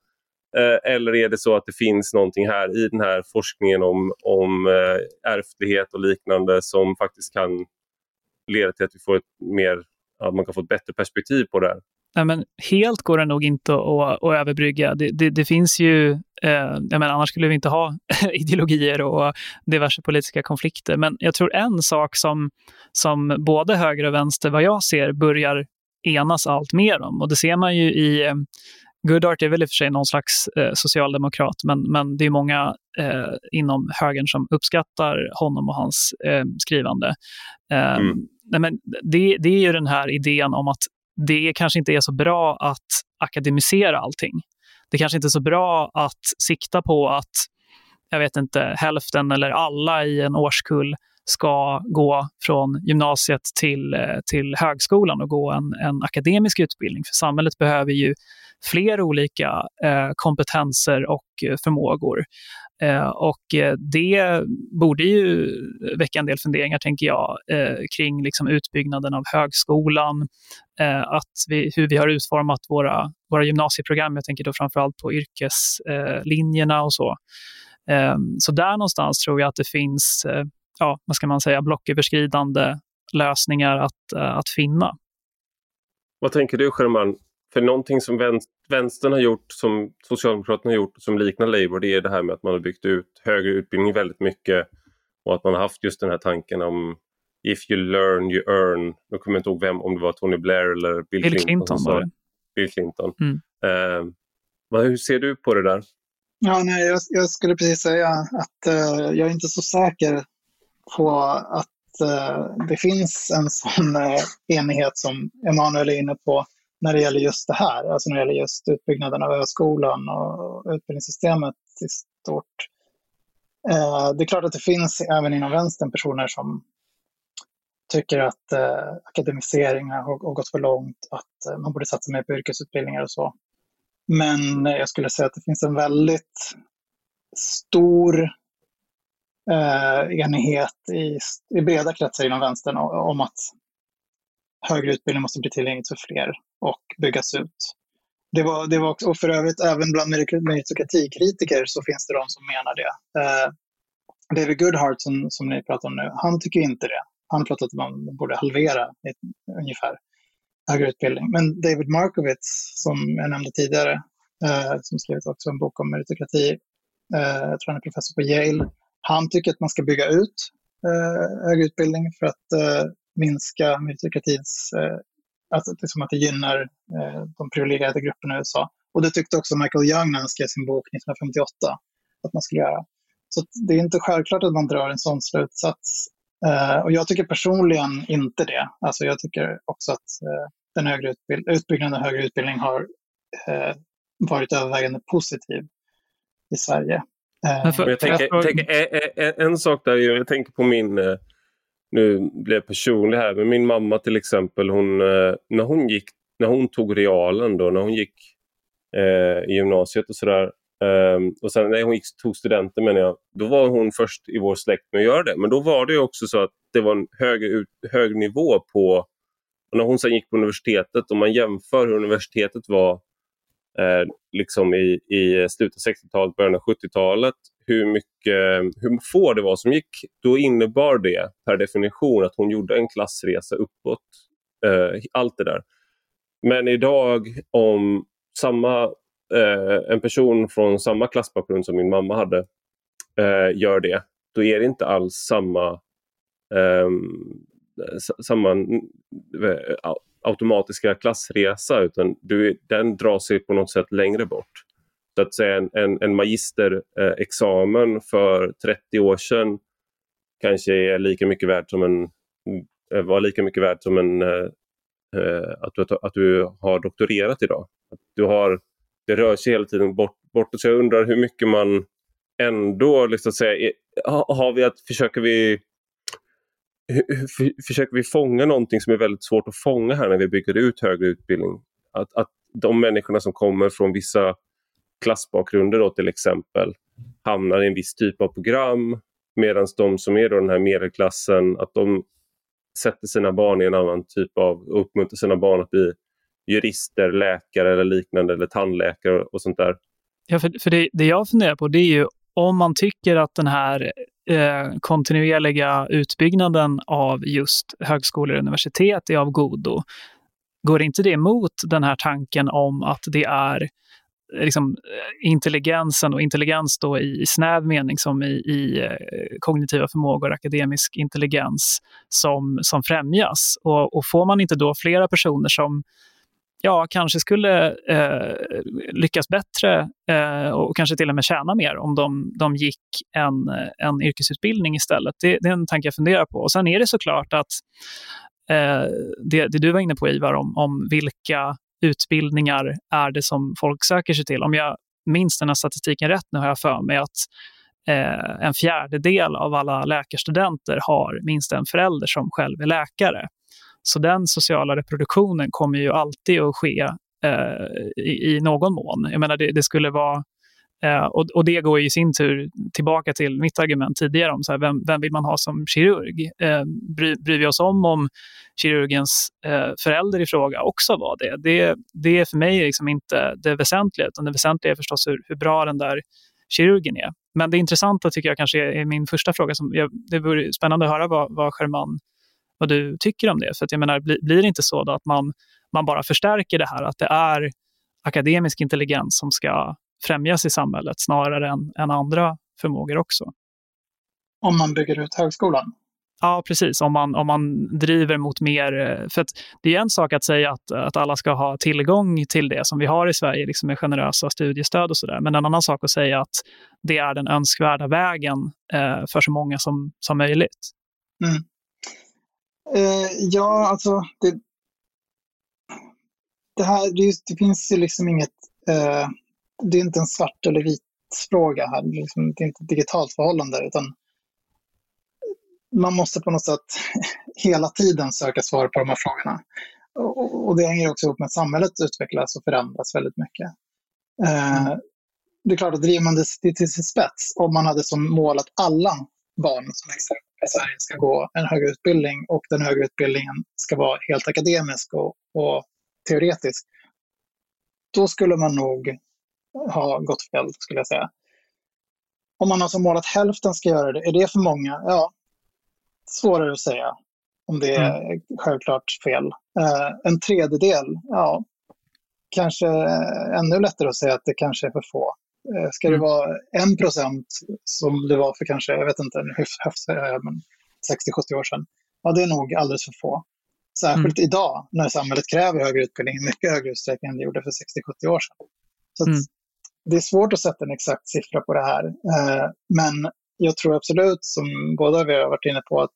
Eh, eller är det så att det finns någonting här i den här forskningen om, om eh, ärftlighet och liknande som faktiskt kan leda till att vi får ett mer, att man kan få ett bättre perspektiv på det här? Nej, men helt går det nog inte att, att överbrygga. Det, det, det finns ju, eh, jag menar, annars skulle vi inte ha [laughs] ideologier och diverse politiska konflikter. Men jag tror en sak som, som både höger och vänster, vad jag ser, börjar enas allt mer om. Och det ser man ju i eh, Goodart är väl i och för sig någon slags eh, socialdemokrat, men, men det är många eh, inom högern som uppskattar honom och hans eh, skrivande. Eh, mm. nej, men det, det är ju den här idén om att det kanske inte är så bra att akademisera allting. Det kanske inte är så bra att sikta på att, jag vet inte, hälften eller alla i en årskull ska gå från gymnasiet till, eh, till högskolan och gå en, en akademisk utbildning. För samhället behöver ju fler olika eh, kompetenser och eh, förmågor. Eh, och eh, det borde ju väcka en del funderingar, tänker jag, eh, kring liksom utbyggnaden av högskolan, eh, att vi, hur vi har utformat våra, våra gymnasieprogram. Jag tänker då framförallt på yrkeslinjerna och så. Så där någonstans tror jag att det finns, ja, vad ska man säga, blocköverskridande lösningar att, att finna. Vad tänker du, Sherman? För någonting som vänstern har gjort, som Socialdemokraterna har gjort, som liknar Labour, det är det här med att man har byggt ut högre utbildning väldigt mycket och att man har haft just den här tanken om if you learn you earn. Jag kommer inte ihåg vem, om det var Tony Blair eller Bill, Bill Clinton. Clinton. Bill Clinton. Mm. Uh, vad, hur ser du på det där? Ja, nej, jag, jag skulle precis säga att uh, jag är inte så säker på att uh, det finns en sån enighet som Emanuel är inne på när det gäller just det här, alltså när det gäller just utbyggnaden av högskolan och utbildningssystemet i stort. Eh, det är klart att det finns även inom vänstern personer som tycker att eh, akademiseringen har, har, gått för långt, att eh, man borde satsa mer på yrkesutbildningar och så. Men jag skulle säga att det finns en väldigt stor eh, enighet i, i breda kretsar inom vänstern om att högre utbildning måste bli tillgängligt för fler och byggas ut. Det var, det var också, och för övrigt, även bland meritokratikritiker så finns det de som menar det. Eh, David Goodhart som, som ni pratar om nu, han tycker inte det. Han pratar om att man borde halvera ungefär högre utbildning. Men David Markowitz, som jag nämnde tidigare, eh, som skrivit också en bok om meritokrati, eh, jag tror han är professor på Yale, han tycker att man ska bygga ut eh, högre utbildning för att eh, minska meritokratins, eh, alltså liksom att det gynnar eh, de privilegierade grupperna i USA. Och det tyckte också Michael Young när han skrev sin bok 1958 att man skulle göra. Så det är inte självklart att man drar en sån slutsats. Uh, och jag tycker personligen inte det. Alltså jag tycker också att uh, den högre utbild utbyggnaden av högre utbildning har uh, varit övervägande positiv i Sverige. För, jag tänker, jag tänker, en, en, sak där, jag tänker på min, nu blir jag personlig här, men min mamma till exempel, hon, eh, när, hon gick, när hon tog realen då, när hon gick eh, i gymnasiet och sådär, eh, och sen när hon gick, tog studenten menar jag, då var hon först i vår släkt med att göra det. Men då var det också så att det var en hög, hög nivå på, och när hon sen gick på universitetet, om man jämför hur universitetet var eh, liksom i, i slutet av 60-talet, början av 70-talet, hur, mycket, hur få det var som gick, då innebar det per definition att hon gjorde en klassresa uppåt. Eh, allt det där. Men idag om samma eh, en person från samma klassbakgrund som min mamma hade eh, gör det, då är det inte alls samma, ehm, eh, samma automatiska klassresa utan du, den drar sig på något sätt längre bort. Att säga en, en, en magisterexamen eh, för 30 år sedan kanske är lika mycket värd som en eh, var lika mycket värd som en, eh, eh att, du, att du har doktorerat idag. Att du har det rör sig hela tiden bort, bortåt. Så jag undrar hur mycket man ändå, liksom säga, har vi att, försöker vi försöker vi fånga någonting som är väldigt svårt att fånga här när vi bygger ut högre utbildning? Att, att de människorna som kommer från vissa klassbakgrunder då till exempel hamnar i en viss typ av program medan de som är då den här medelklassen att de sätter sina barn i en annan typ av, uppmuntrar sina barn att bli jurister, läkare eller liknande, eller tandläkare och sånt där. Ja, för, för det, det jag funderar på det är ju om man tycker att den här eh, kontinuerliga utbyggnaden av just högskolor och universitet är av godo, går inte det emot den här tanken om att det är Eh, liksom, eh, intelligensen och intelligens då i, i snäv mening som i, i eh, kognitiva förmågor, akademisk intelligens som, som främjas. Och, och får man inte då flera personer som ja, kanske skulle eh, lyckas bättre eh, och kanske till och med tjäna mer om de, de gick en, en yrkesutbildning istället. Det, det är en tanke jag funderar på. Och sen är det såklart att eh, det, det, du var inne på Ivar, om, om vilka utbildningar är det som folk söker sig till. Om jag minns den här statistiken rätt nu har jag för mig att eh, en fjärdedel av alla läkarstudenter har minst en förälder som själv är läkare. Så den sociala reproduktionen kommer ju alltid att ske eh, i, i, någon mån. Jag menar, det, det skulle vara Eh, och, och, det går i sin tur tillbaka till mitt argument tidigare om så här, vem, vem vill man ha som kirurg? Eh, bry, bryr vi oss om om kirurgens eh, förälder i fråga också var det? Det, det är för mig liksom inte det väsentliga, utan det väsentliga är förstås hur, hur bra den där kirurgen är. Men det intressanta tycker jag kanske är, är min första fråga. Som jag, det vore spännande att höra vad, vad German vad du tycker om det. För att jag menar, blir, blir det inte så att man, man bara förstärker det här, att det är akademisk intelligens som ska främjas i samhället snarare än, än andra förmågor också? Om man bygger ut högskolan? Ja, precis. Om man, om man driver mot mer... Eh, för det är en sak att säga att, att alla ska ha tillgång till det som vi har i Sverige, liksom med generösa studiestöd och sådär. Men en annan sak att säga att det är den önskvärda vägen eh, för så många som, som möjligt. Mm. Eh, ja, alltså det, det här, det, det finns ju liksom inget, eh, det är inte en svart eller vit fråga här, det är, liksom, det är inte ett digitalt förhållande, utan man måste på något sätt [laughs] hela tiden söka svar på de här frågorna. Och, och det hänger också ihop med att samhället utvecklas och förändras väldigt mycket. Eh, det är klart att driver man det till sin spets, om man hade som mål att alla barn som växer upp i Sverige ska gå en högre utbildning och den högre utbildningen ska vara helt akademisk och, och teoretisk, då skulle man nog ha gått fel, skulle jag säga. Om man har som mål att hälften ska göra det, är det för många? Ja, svårare att säga om det är mm. självklart fel. Uh, en tredjedel, ja, kanske ännu lättare att säga att det kanske är för få. Uh, ska mm. det vara en procent som det var för kanske, jag vet inte, 60-70 år sedan, ja det är nog alldeles för få. Särskilt mm. idag när samhället kräver högre utbildning i mycket högre utsträckning än det gjorde för 60-70 år sedan. Så mm. Det är svårt att sätta en exakt siffra på det här. Uh, men jag tror absolut, som båda vi har varit inne på, att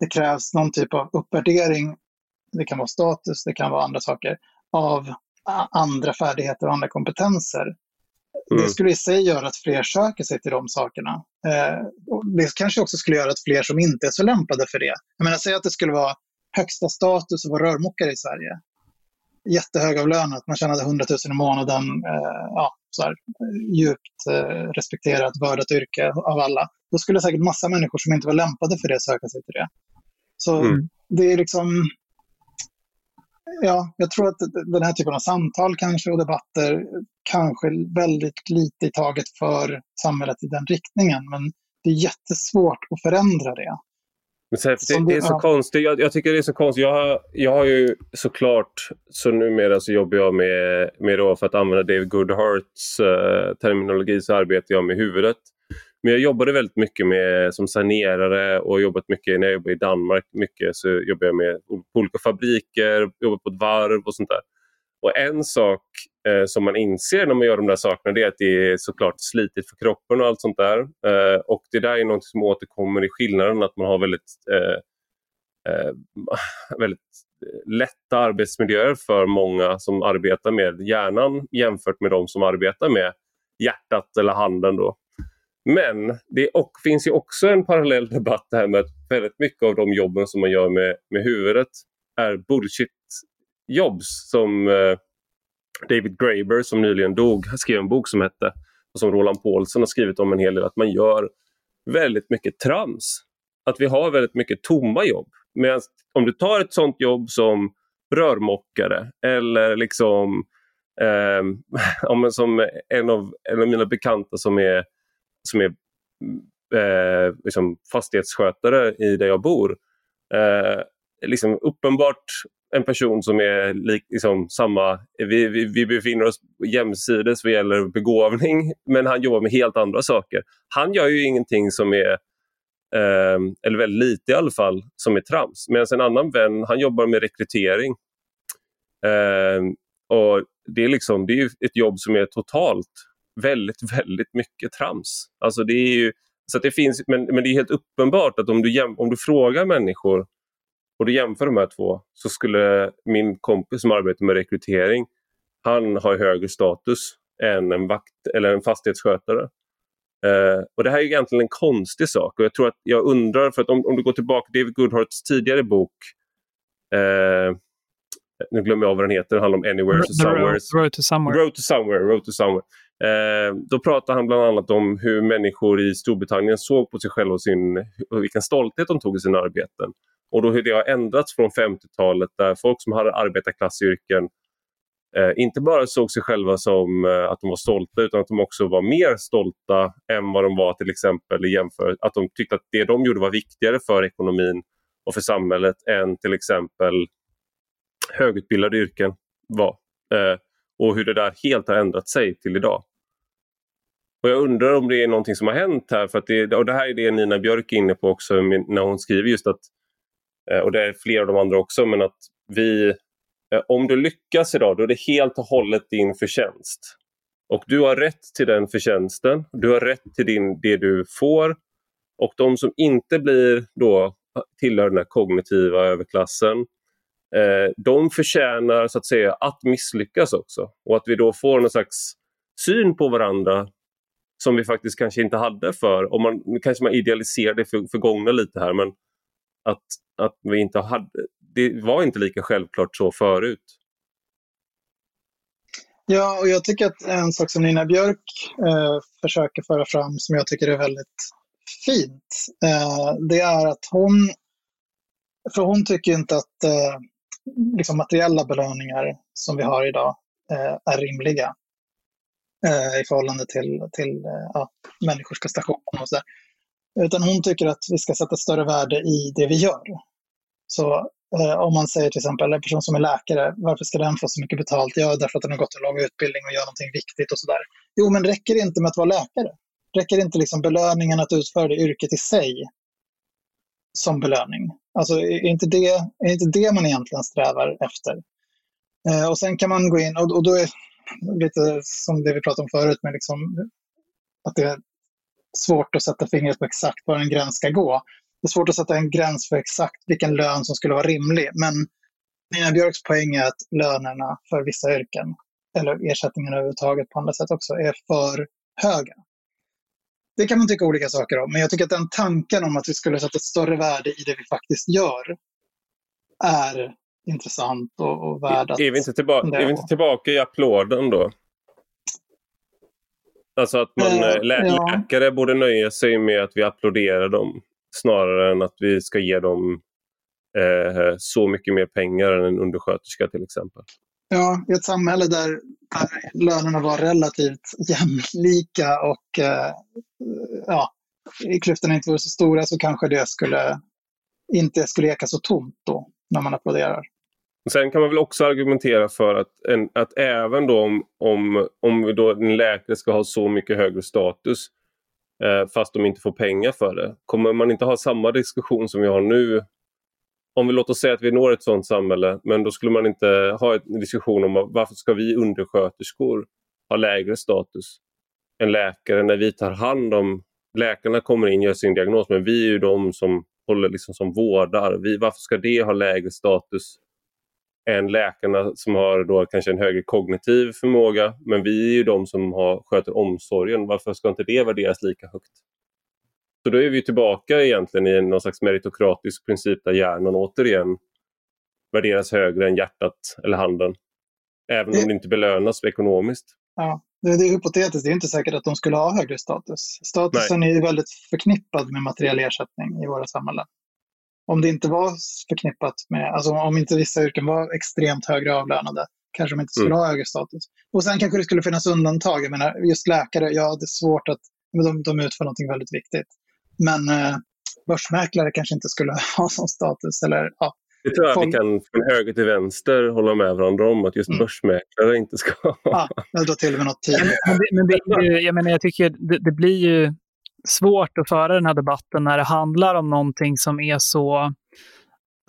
det krävs någon typ av uppvärdering. Det kan vara status, det kan vara andra saker av andra färdigheter och andra kompetenser. Mm. Det skulle i sig göra att fler söker sig till de sakerna. Eh, det kanske också skulle göra att fler som inte är så lämpade för det. Jag menar, säg att det skulle vara högsta status att vara rörmokare i Sverige. Jättehögavlönat, man tjänade 100 000 i månaden. Eh, ja, så här, djupt eh, respekterat, vördat yrke av alla. Då skulle säkert massa människor som inte var lämpade för det söka sig till det. Så mm. det är liksom... Ja, jag tror att den här typen av samtal kanske och debatter kanske väldigt lite i taget för samhället i den riktningen. Men det är jättesvårt att förändra det. Men det, det, är så konstigt. Jag, jag, tycker det är så konstigt. Jag har, jag har ju såklart, så numera så jobbar jag med, med då, för att använda David Goodharts uh, terminologi så arbetar jag med huvudet. Men jag jobbade väldigt mycket med som sanerare och jobbat mycket när jag jobbade i Danmark. Mycket så jobbade jag med olika fabriker, jobbat på ett varv och sånt där. Och en sak eh, som man inser när man gör de där sakerna det är att det är såklart slitigt för kroppen och allt sånt där. Eh, och det där är något som återkommer i skillnaden att man har väldigt, eh, eh väldigt lätta arbetsmiljöer för många som arbetar med hjärnan jämfört med de som arbetar med hjärtat eller handen. Då. Men det och, finns ju också en parallell debatt här med att väldigt mycket av de jobben som man gör med, med huvudet är bullshit-jobs som eh, David Graeber som nyligen dog skrev en bok som hette och som Roland Paulsen har skrivit om en hel del att man gör väldigt mycket trams. Att vi har väldigt mycket tomma jobb. Medan om du tar ett sånt jobb som rörmokare eller liksom [laughs] eh, som en av, en av mina bekanta som är som är eh, liksom fastighetsskötare i där jag bor. Eh, liksom uppenbart en person som är lik, liksom, samma, vi, vi, vi, befinner oss jämsides vad gäller begåvning men han jobbar med helt andra saker. Han gör ju ingenting som är, eh, eller väldigt lite i alla fall, som är trams. Medan en annan vän han jobbar med rekrytering. Eh, och det är, liksom, det är ett jobb som är totalt väldigt, väldigt mycket trams. Alltså det är ju, så det finns, men, men det är helt uppenbart att om du, om du frågar människor och du jämför de här två så skulle min kompis som arbetar med rekrytering, han har högre status än en, vakt, eller en fastighetsskötare. Uh, och Det här är egentligen en konstig sak och jag tror att jag undrar, för att om, om du går tillbaka till David Goodharts tidigare bok uh, nu glömmer jag av vad den heter, den handlar om Anywhere to Somewhere. Road, road to Somewhere. Road to Somewhere, road to somewhere. Eh, då pratar han bland annat om hur människor i Storbritannien såg på sig själva och, sin, och vilken stolthet de tog i sina arbeten. Och då hur det har ändrats från 50-talet där folk som hade arbetarklassyrken eh, inte bara såg sig själva som eh, att de var stolta utan att de också var mer stolta än vad de var till exempel i jämförelse, att de tyckte att det de gjorde var viktigare för ekonomin och för samhället än till exempel högutbildade yrken var. Eh, och hur det där helt har ändrat sig till idag. Och Jag undrar om det är någonting som har hänt här. För att det, och det här är det Nina Björk är inne på också när hon skriver just att, Eh, och det är flera av de andra också, men att vi, eh, om du lyckas idag då är det helt och hållet din förtjänst. Och du har rätt till den förtjänsten, du har rätt till din, det du får. Och de som inte blir då eh, tillhör den här kognitiva överklassen, eh, de förtjänar så att säga att misslyckas också. Och att vi då får någon slags syn på varandra som vi faktiskt kanske inte hade för, om man, nu kanske man idealiserar det för, förgångna lite här, men att, att vi inte hade, det var inte lika självklart så förut. Ja, och jag tycker att en sak som Nina Björk eh, försöker föra fram som jag tycker är väldigt fint, eh, det är att hon, för hon tycker inte att eh, liksom materiella belöningar som vi har idag eh, är rimliga eh, i förhållande till, till eh, ja, människors prestation och så där. Utan hon tycker att vi ska sätta större värde i det vi gör. Så Eh, om man säger till exempel en person som är läkare, varför ska den få så mycket betalt? Ja, därför att den har gått en lång utbildning och gör någonting viktigt och sådär. Jo, men räcker det inte med att vara läkare? Räcker inte liksom belöningen att utföra det yrket i sig som belöning? Alltså, är inte det, är inte det man egentligen strävar efter? Eh, och sen kan man gå in, och, och då är lite som det vi pratade om förut, med liksom, att det svårt att sätta fingret på exakt var en gräns ska gå det är svårt att sätta en gräns för exakt vilken lön som skulle vara rimlig. Men Nina Björks poäng är att lönerna för vissa yrken, eller ersättningarna överhuvudtaget på andra sätt också, är för höga. Det kan man tycka olika saker om, men jag tycker att den tanken om att vi skulle sätta ett större värde i det vi faktiskt gör är intressant och, och värd att... Är vi, inte tillbaka, är vi inte tillbaka i applåden då? Alltså att man, äh, lä ja. läkare borde nöja sig med att vi applåderar dem snarare än att vi ska ge dem eh, så mycket mer pengar än en undersköterska till exempel. Ja, i ett samhälle där, där lönerna var relativt jämlika och eh, ja, klyftorna inte vore så stora så kanske det skulle inte skulle eka så tomt då när man applåderar. Sen kan man väl också argumentera för att, en, att även då om, om, om då en läkare ska ha så mycket högre status eh, fast de inte får pengar för det. Kommer man inte ha samma diskussion som vi har nu? Om vi låter oss säga att vi når ett sådant samhälle, men då skulle man inte ha en diskussion om varför ska vi undersköterskor ha lägre status än läkare när vi tar hand om... Läkarna kommer in och gör sin diagnos, men vi är ju de som håller liksom som vårdar. Vi, varför ska det ha lägre status än läkarna som har då kanske en högre kognitiv förmåga. Men vi är ju de som har, sköter omsorgen. Varför ska inte det värderas lika högt? Så då är vi tillbaka egentligen i någon slags meritokratisk princip där hjärnan återigen värderas högre än hjärtat eller handen. Även det... om det inte belönas ekonomiskt. Ja, det är hypotetiskt. Det är inte säkert att de skulle ha högre status. Statusen Nej. är väldigt förknippad med materiell ersättning i våra samhällen om det inte var förknippat med, alltså om inte vissa yrken var extremt högre avlönade, kanske de inte skulle mm. ha högre status. Och sen kanske det skulle finnas undantag. Jag menar, just läkare, ja det är svårt att, men de, de utför någonting väldigt viktigt. Men eh, börsmäklare kanske inte skulle [laughs] ha sån status. Eller, ja, det tror jag folk... vi kan från höger till vänster hålla med varandra om, att just mm. börsmäklare inte ska ha. Ja, drar till med något tid. Men, men, det, men det, jag, menar, jag tycker det, det blir ju svårt att föra den här debatten när det handlar om någonting som är så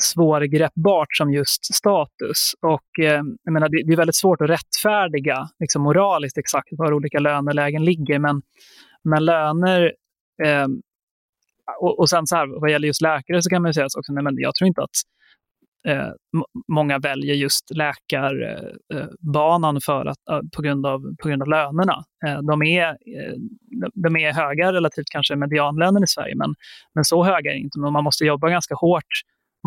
svårgreppbart som just status. Och eh, jag menar, det, det, är väldigt svårt att rättfärdiga liksom moraliskt exakt var olika lönelägen ligger. Men, men löner eh, och, och sen så här, vad gäller just läkare så kan man säga också, nej, men jag tror inte att eh, många väljer just läkarbanan eh, eh, för att, eh, på, grund av, på grund av lönerna. Eh, de, är, eh, de är höga relativt kanske medianlönen i Sverige, men, men så höga är inte. Men man måste jobba ganska hårt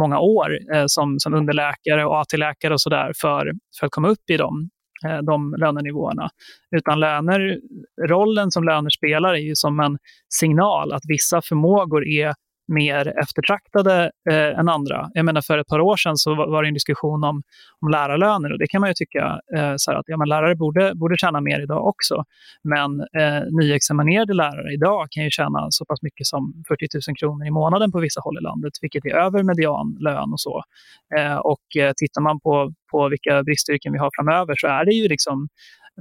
många år eh, som, som underläkare och AT-läkare och sådär för, för att komma upp i dem eh, de lönenivåerna. Utan löner, rollen som löner spelar är ju som en signal att vissa förmågor är mer eftertraktade eh, än andra. Jag menar för ett par år sedan så var det en diskussion om, om lärarlöner och det kan man ju tycka eh, så att ja, men lärare borde, borde tjäna mer idag också. Men eh, nyexaminerade lärare idag kan ju tjäna så pass mycket som 40 000 kronor i månaden på vissa håll i landet, vilket är över medianlön och så. Eh, och eh, tittar man på, på vilka bristyrken vi har framöver så är det ju liksom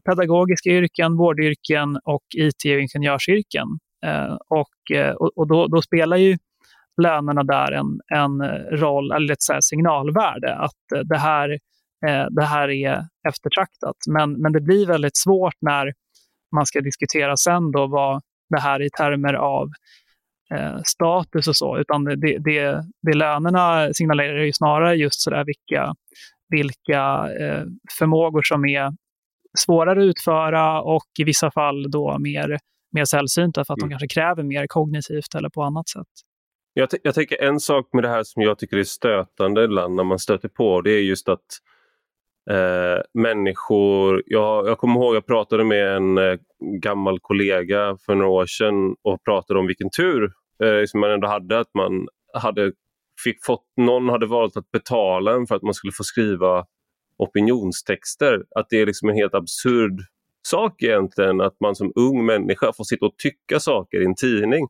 pedagogiska yrken, vårdyrken och IT och ingenjörsyrken. Eh, eh, och, och då, då, spelar ju lönerna där en, en roll, eller ett så signalvärde, att eh, det här, eh, det här är eftertraktat. Men, men det blir väldigt svårt när man ska diskutera sen då vad det här i termer av eh, status och så, utan det, det, det lönerna signalerar ju snarare just sådär vilka, vilka eh, förmågor som är svårare att utföra och i vissa fall då mer, mer sällsynta för att mm. de kanske kräver mer kognitivt eller på annat sätt. Jag, jag tänker en sak med det här som jag tycker är stötande ibland när man stöter på det är just att eh, människor. Jag, jag kommer ihåg jag pratade med en eh, gammal kollega för några år sedan och pratade om vilken tur eh, som man ändå hade att man hade fick fått, någon hade valt att betala en för att man skulle få skriva opinionstexter. Att det är liksom en helt absurd sak egentligen att man som ung människa får sitta och tycka saker i en tidning.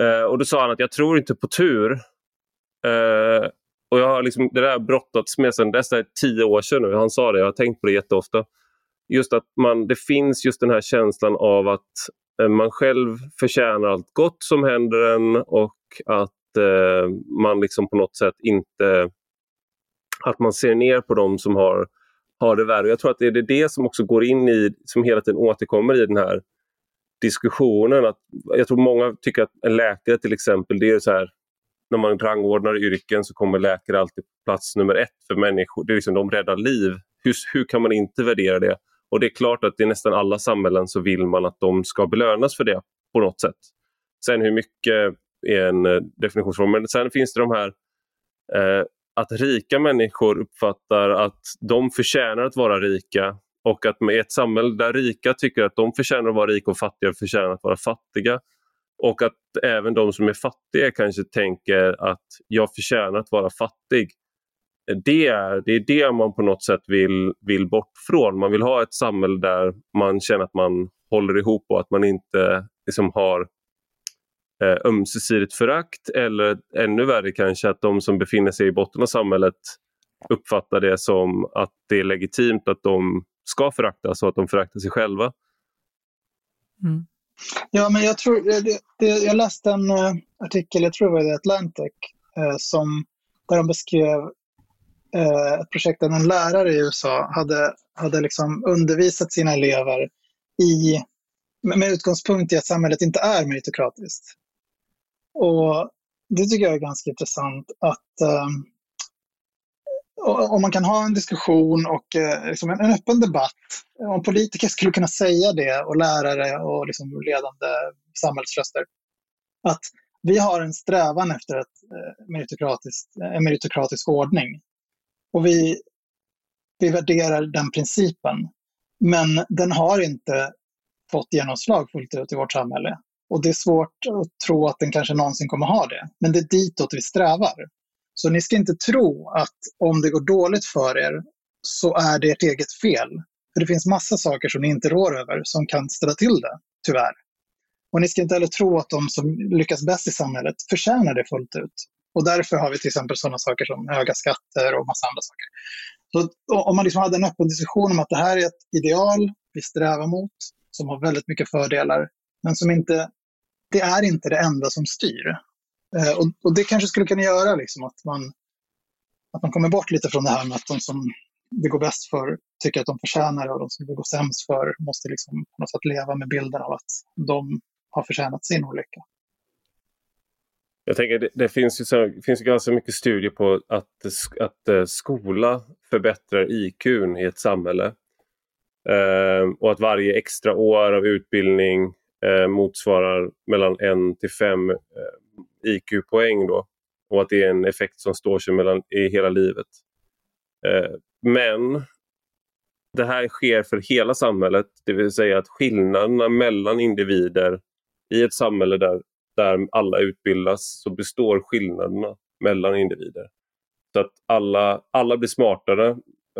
Eh, och då sa han att jag tror inte på tur. Eh, och jag har liksom, det där brottats med sedan dess, det är tio år sedan nu. Han sa det, jag har tänkt på det jätteofta. Just att man, det finns just den här känslan av att eh, man själv förtjänar allt gott som händer en och att eh, man liksom på något sätt inte... Att man ser ner på dem som har, har det värre. Jag tror att det är det som också går in i, som hela tiden återkommer i den här diskussionen. Att, jag tror många tycker att en läkare till exempel, det är så här när man rangordnar yrken så kommer läkare alltid på plats nummer ett för människor. Det är liksom, de räddar liv. Hur, hur kan man inte värdera det? Och det är klart att i nästan alla samhällen så vill man att de ska belönas för det på något sätt. Sen hur mycket är en eh, definitionsfråga. Men sen finns det de här eh, att rika människor uppfattar att de förtjänar att vara rika och att med ett samhälle där rika tycker att de förtjänar att vara rika och fattiga förtjänar att vara fattiga och att även de som är fattiga kanske tänker att jag förtjänar att vara fattig. Det är, det är det man på något sätt vill, vill bort från. Man vill ha ett samhälle där man känner att man håller ihop och att man inte liksom har eh, ömsesidigt förakt eller ännu värre kanske att de som befinner sig i botten av samhället uppfattar det som att det är legitimt att de ska föraktas och att de föraktar sig själva. Mm. Ja, men jag tror, det, det, jag läste en uh, artikel, jag tror det var i Atlantic, uh, som, där de beskrev uh, ett projekt där en lärare i USA hade, hade liksom undervisat sina elever i, med, med utgångspunkt i att samhället inte är meritokratiskt. Och det tycker jag är ganska intressant att om man kan ha en diskussion och eh, liksom en, öppen debatt, om politiker skulle kunna säga det och lärare och liksom ledande samhällsröster, att vi har en strävan efter ett, eh, eh, en meritokratisk ordning. Och vi, vi värderar den principen. Men den har inte fått genomslag fullt ut i vårt samhälle. Och det är svårt att tro att den kanske någonsin kommer ha det. Men det är ditåt vi strävar. Så ni ska inte tro att om det går dåligt för er så är det ert eget fel. För det finns massa saker som ni inte rår över som kan ställa till det, tyvärr. Och ni ska inte heller tro att de som lyckas bäst i samhället förtjänar det fullt ut. Och därför har vi till exempel sådana saker som höga skatter och massa andra saker. Så om man liksom hade en öppen diskussion om att det här är ett ideal vi strävar mot, som har väldigt mycket fördelar, men som inte, det är inte det enda som styr. Eh, och, och, det kanske skulle kunna göra liksom, att, man, att man kommer bort lite från det här med att de som det går bäst för tycker att de förtjänar det och de som det går sämst för måste liksom på något sätt leva med bilden av att de har förtjänat sin olycka. Jag tänker det, det finns ju så, finns ju ganska mycket studier på att, att eh, skola förbättrar IQ i ett samhälle. Eh, och att varje extra år av utbildning eh, motsvarar mellan en till fem eh, IQ-poäng då. Och att det är en effekt som står sig mellan, i hela livet. Eh, men det här sker för hela samhället, det vill säga att skillnaderna mellan individer i ett samhälle där, där alla utbildas så består skillnaderna mellan individer. Så att alla, alla blir smartare,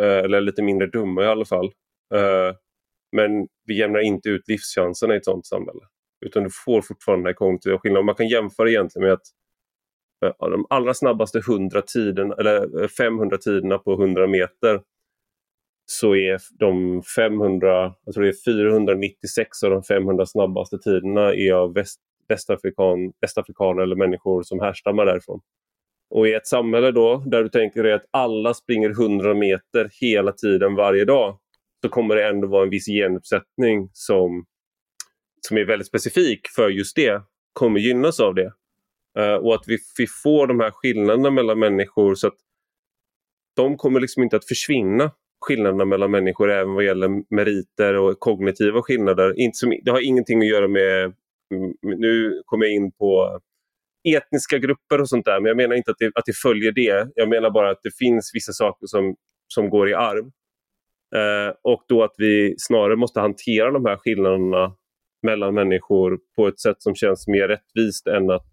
eh, eller lite mindre dumma i alla fall. Eh, men vi jämnar inte ut livschanserna i ett sådant samhälle. Utan du får fortfarande den här kognitiva skillnaden. Man kan jämföra egentligen med att eh, de allra snabbaste 100 tiden, eller eh, 500 tiderna på 100 meter så är de 500, jag tror det är 496 av de 500 snabbaste tiderna är av väst, västafrikan, västafrikaner eller människor som härstammar därifrån. Och i ett samhälle då där du tänker dig att alla springer 100 meter hela tiden varje dag så kommer det ändå vara en viss genuppsättning som som är väldigt specifik för just det kommer gynnas av det. Uh, och att vi, vi får de här skillnaderna mellan människor så att de kommer liksom inte att försvinna skillnaderna mellan människor även vad gäller meriter och kognitiva skillnader. Inte som, det har ingenting att göra med, mm, nu kommer jag in på etniska grupper och sånt där, men jag menar inte att det, att det följer det. Jag menar bara att det finns vissa saker som, som går i arv. Eh, och då att vi snarare måste hantera de här skillnaderna mellan människor på ett sätt som känns mer rättvist än att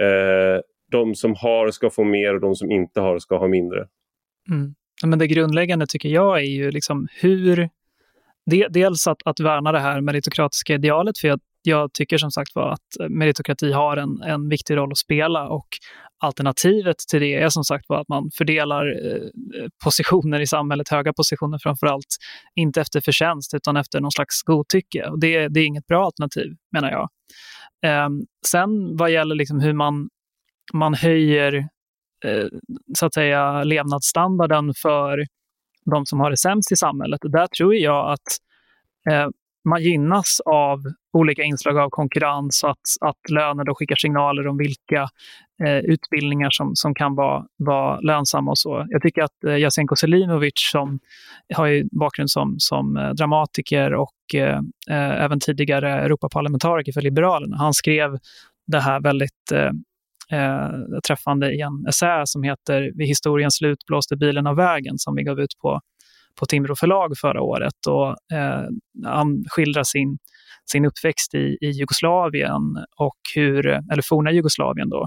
eh, de som har ska få mer och de som inte har ska ha mindre. Mm. Men det grundläggande tycker jag är ju liksom hur... dels att, att värna det här meritokratiska idealet, för jag, jag tycker som sagt var att meritokrati har en, en viktig roll att spela och alternativet till det är som sagt var att man fördelar eh, positioner i samhället, höga positioner framför allt, inte efter förtjänst utan efter någon slags godtycke. Och det, det är inget bra alternativ, menar jag. Eh, sen vad gäller liksom hur man, man höjer eh, så att säga levnadsstandarden för de som har det sämst i samhället, där tror jag att eh, man gynnas av olika inslag av konkurrens och att, att löner då skickar signaler om vilka eh, utbildningar som, som kan vara, vara lönsamma och så. Jag tycker att eh, Jasenko Selimovic som har ju bakgrund som, som eh, dramatiker och eh, eh även tidigare Europaparlamentariker för Liberalerna, han skrev det här väldigt eh, eh, träffande i en essä som heter Vid historiens slut blåste bilen av vägen som vi gav ut på på Timbro förlag förra året. Och, eh, han skildrar sin, sin uppväxt i, i Jugoslavien, och hur, eller forna Jugoslavien då,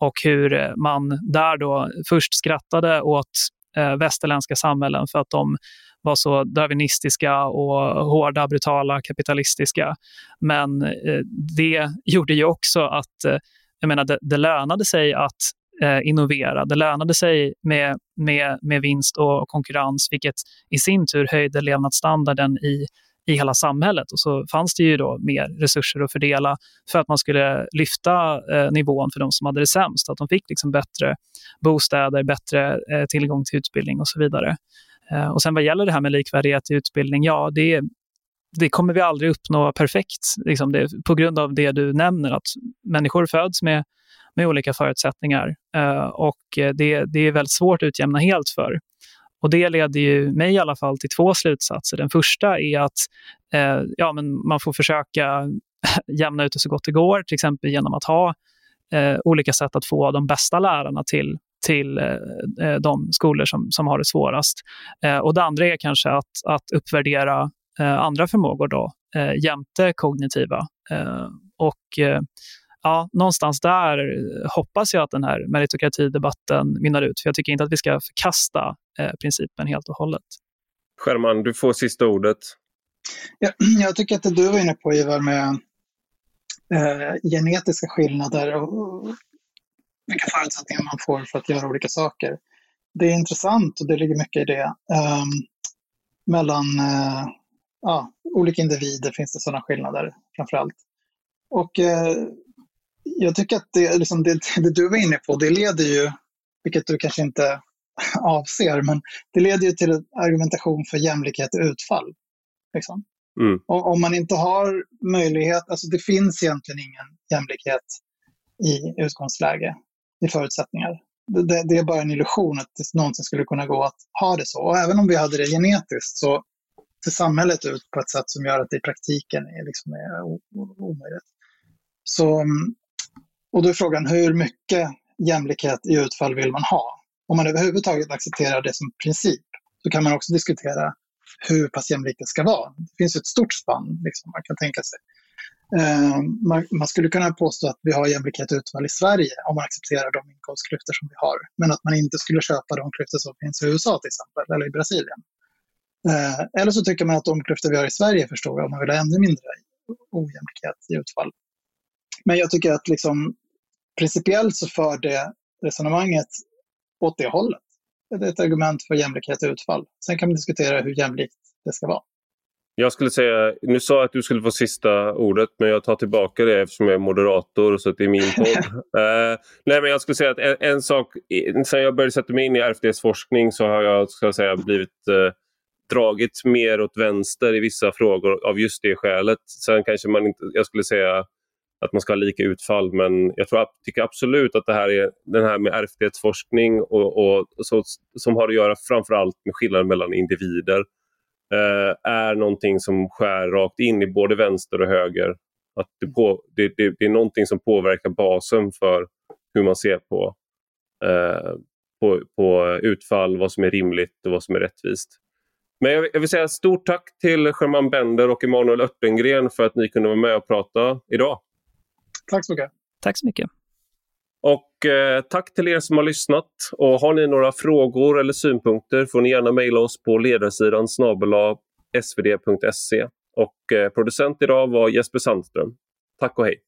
och hur man där då först skrattade åt eh, västerländska samhällen för att de var så darwinistiska och hårda, brutala, kapitalistiska. Men eh, det gjorde ju också att eh, jag menar, det, det lönade sig att eh, innovera. Det lönade sig med, med, med vinst och konkurrens, vilket i sin tur höjde levnadsstandarden i, i hela samhället. Och så fanns det ju då mer resurser att fördela för att man skulle lyfta eh, nivån för de som hade det sämst. Att de fick liksom bättre bostäder, bättre eh, tillgång till utbildning och så vidare. Eh, och sen vad gäller det här med likvärdighet i utbildning, ja, det, det kommer vi aldrig uppnå perfekt. Liksom det, på grund av det du nämner, att människor föds med med olika förutsättningar. Eh, och eh, det, det är väldigt svårt att utjämna helt för. Och Det leder ju mig i alla fall till två slutsatser. Den första är att eh, ja, men man får försöka [laughs] jämna ut det så gott det går, till exempel genom att ha eh, olika sätt att få de bästa lärarna till till eh, eh de skolor som, som har det svårast. Eh, och Det andra är kanske att, att uppvärdera eh, andra förmågor då, jämte kognitiva. och ja, någonstans där hoppas jag att den här meritokratidebatten mynnar ut. För jag tycker inte att vi ska förkasta eh, principen helt och hållet. Scherman, du får sista ordet. Ja, [clears throat] jag tycker att det du var inne på Ivar med eh, genetiska skillnader och vilka förutsättningar man får för att göra olika saker. Det är intressant och det ligger mycket i det. Eh, mellan ja, olika individer finns det sådana skillnader framför allt. Och eh, jag tycker att det, liksom det, det, du var inne på, det leder ju, vilket du kanske inte avser, men det leder ju till en argumentation för jämlikhet i utfall. Liksom. Mm. Och om man inte har möjlighet, alltså det finns egentligen ingen jämlikhet i utgångsläge, i förutsättningar. Det, det, är bara en illusion att det någonsin skulle kunna gå att ha det så. Och även om vi hade det genetiskt så ser samhället ut på ett sätt som gör att det i praktiken är, liksom är omöjligt. Så mm, och då är frågan hur mycket jämlikhet i utfall vill man ha? Om man överhuvudtaget accepterar det som princip så kan man också diskutera hur pass jämlikt det ska vara. Det finns ett stort spann liksom, man kan tänka sig. Eh, man, man, skulle kunna påstå att vi har jämlikhet i utfall i Sverige om man accepterar de inkomstklyftor som vi har. Men att man inte skulle köpa de klyftor som finns i USA till exempel, eller i Brasilien. Eh, eller så tycker man att de klyftor vi har i Sverige är för stora och man vill ha ännu mindre ojämlikhet i utfall. Men jag tycker att liksom, principiellt så för det resonemanget åt det hållet. Det är ett argument för jämlikhet i utfall. Sen kan man diskutera hur jämlikt det ska vara. Jag skulle säga, nu sa jag att du skulle få sista ordet men jag tar tillbaka det eftersom jag är moderator så att det är min podd. uh, [laughs] nej men jag skulle säga att en, en, sak, sen jag började sätta mig in i RFDs-forskning så har jag ska säga, blivit uh, dragit mer åt vänster i vissa frågor av just det skälet. Sen kanske man inte, jag skulle säga att man ska ha lika utfall. Men jag tror, tycker absolut att det här är den här med ärftlighetsforskning och, och så, som har att göra framförallt med skillnaden mellan individer eh, är någonting som skär rakt in i både vänster och höger. Att det, på, det, det, det är någonting som påverkar basen för hur man ser på, eh, på, på utfall, vad som är rimligt och vad som är rättvist. Men jag vill säga stort tack till Sherman Bender och Emanuel Örtengren för att ni kunde vara med och prata idag. Tack så mycket. Tack så mycket. Och eh, tack till er som har lyssnat. Och har ni några frågor eller synpunkter får ni gärna mejla oss på ledarsidan snabela svd.se. Och eh, producent idag var Jesper Sandström. Tack och hej!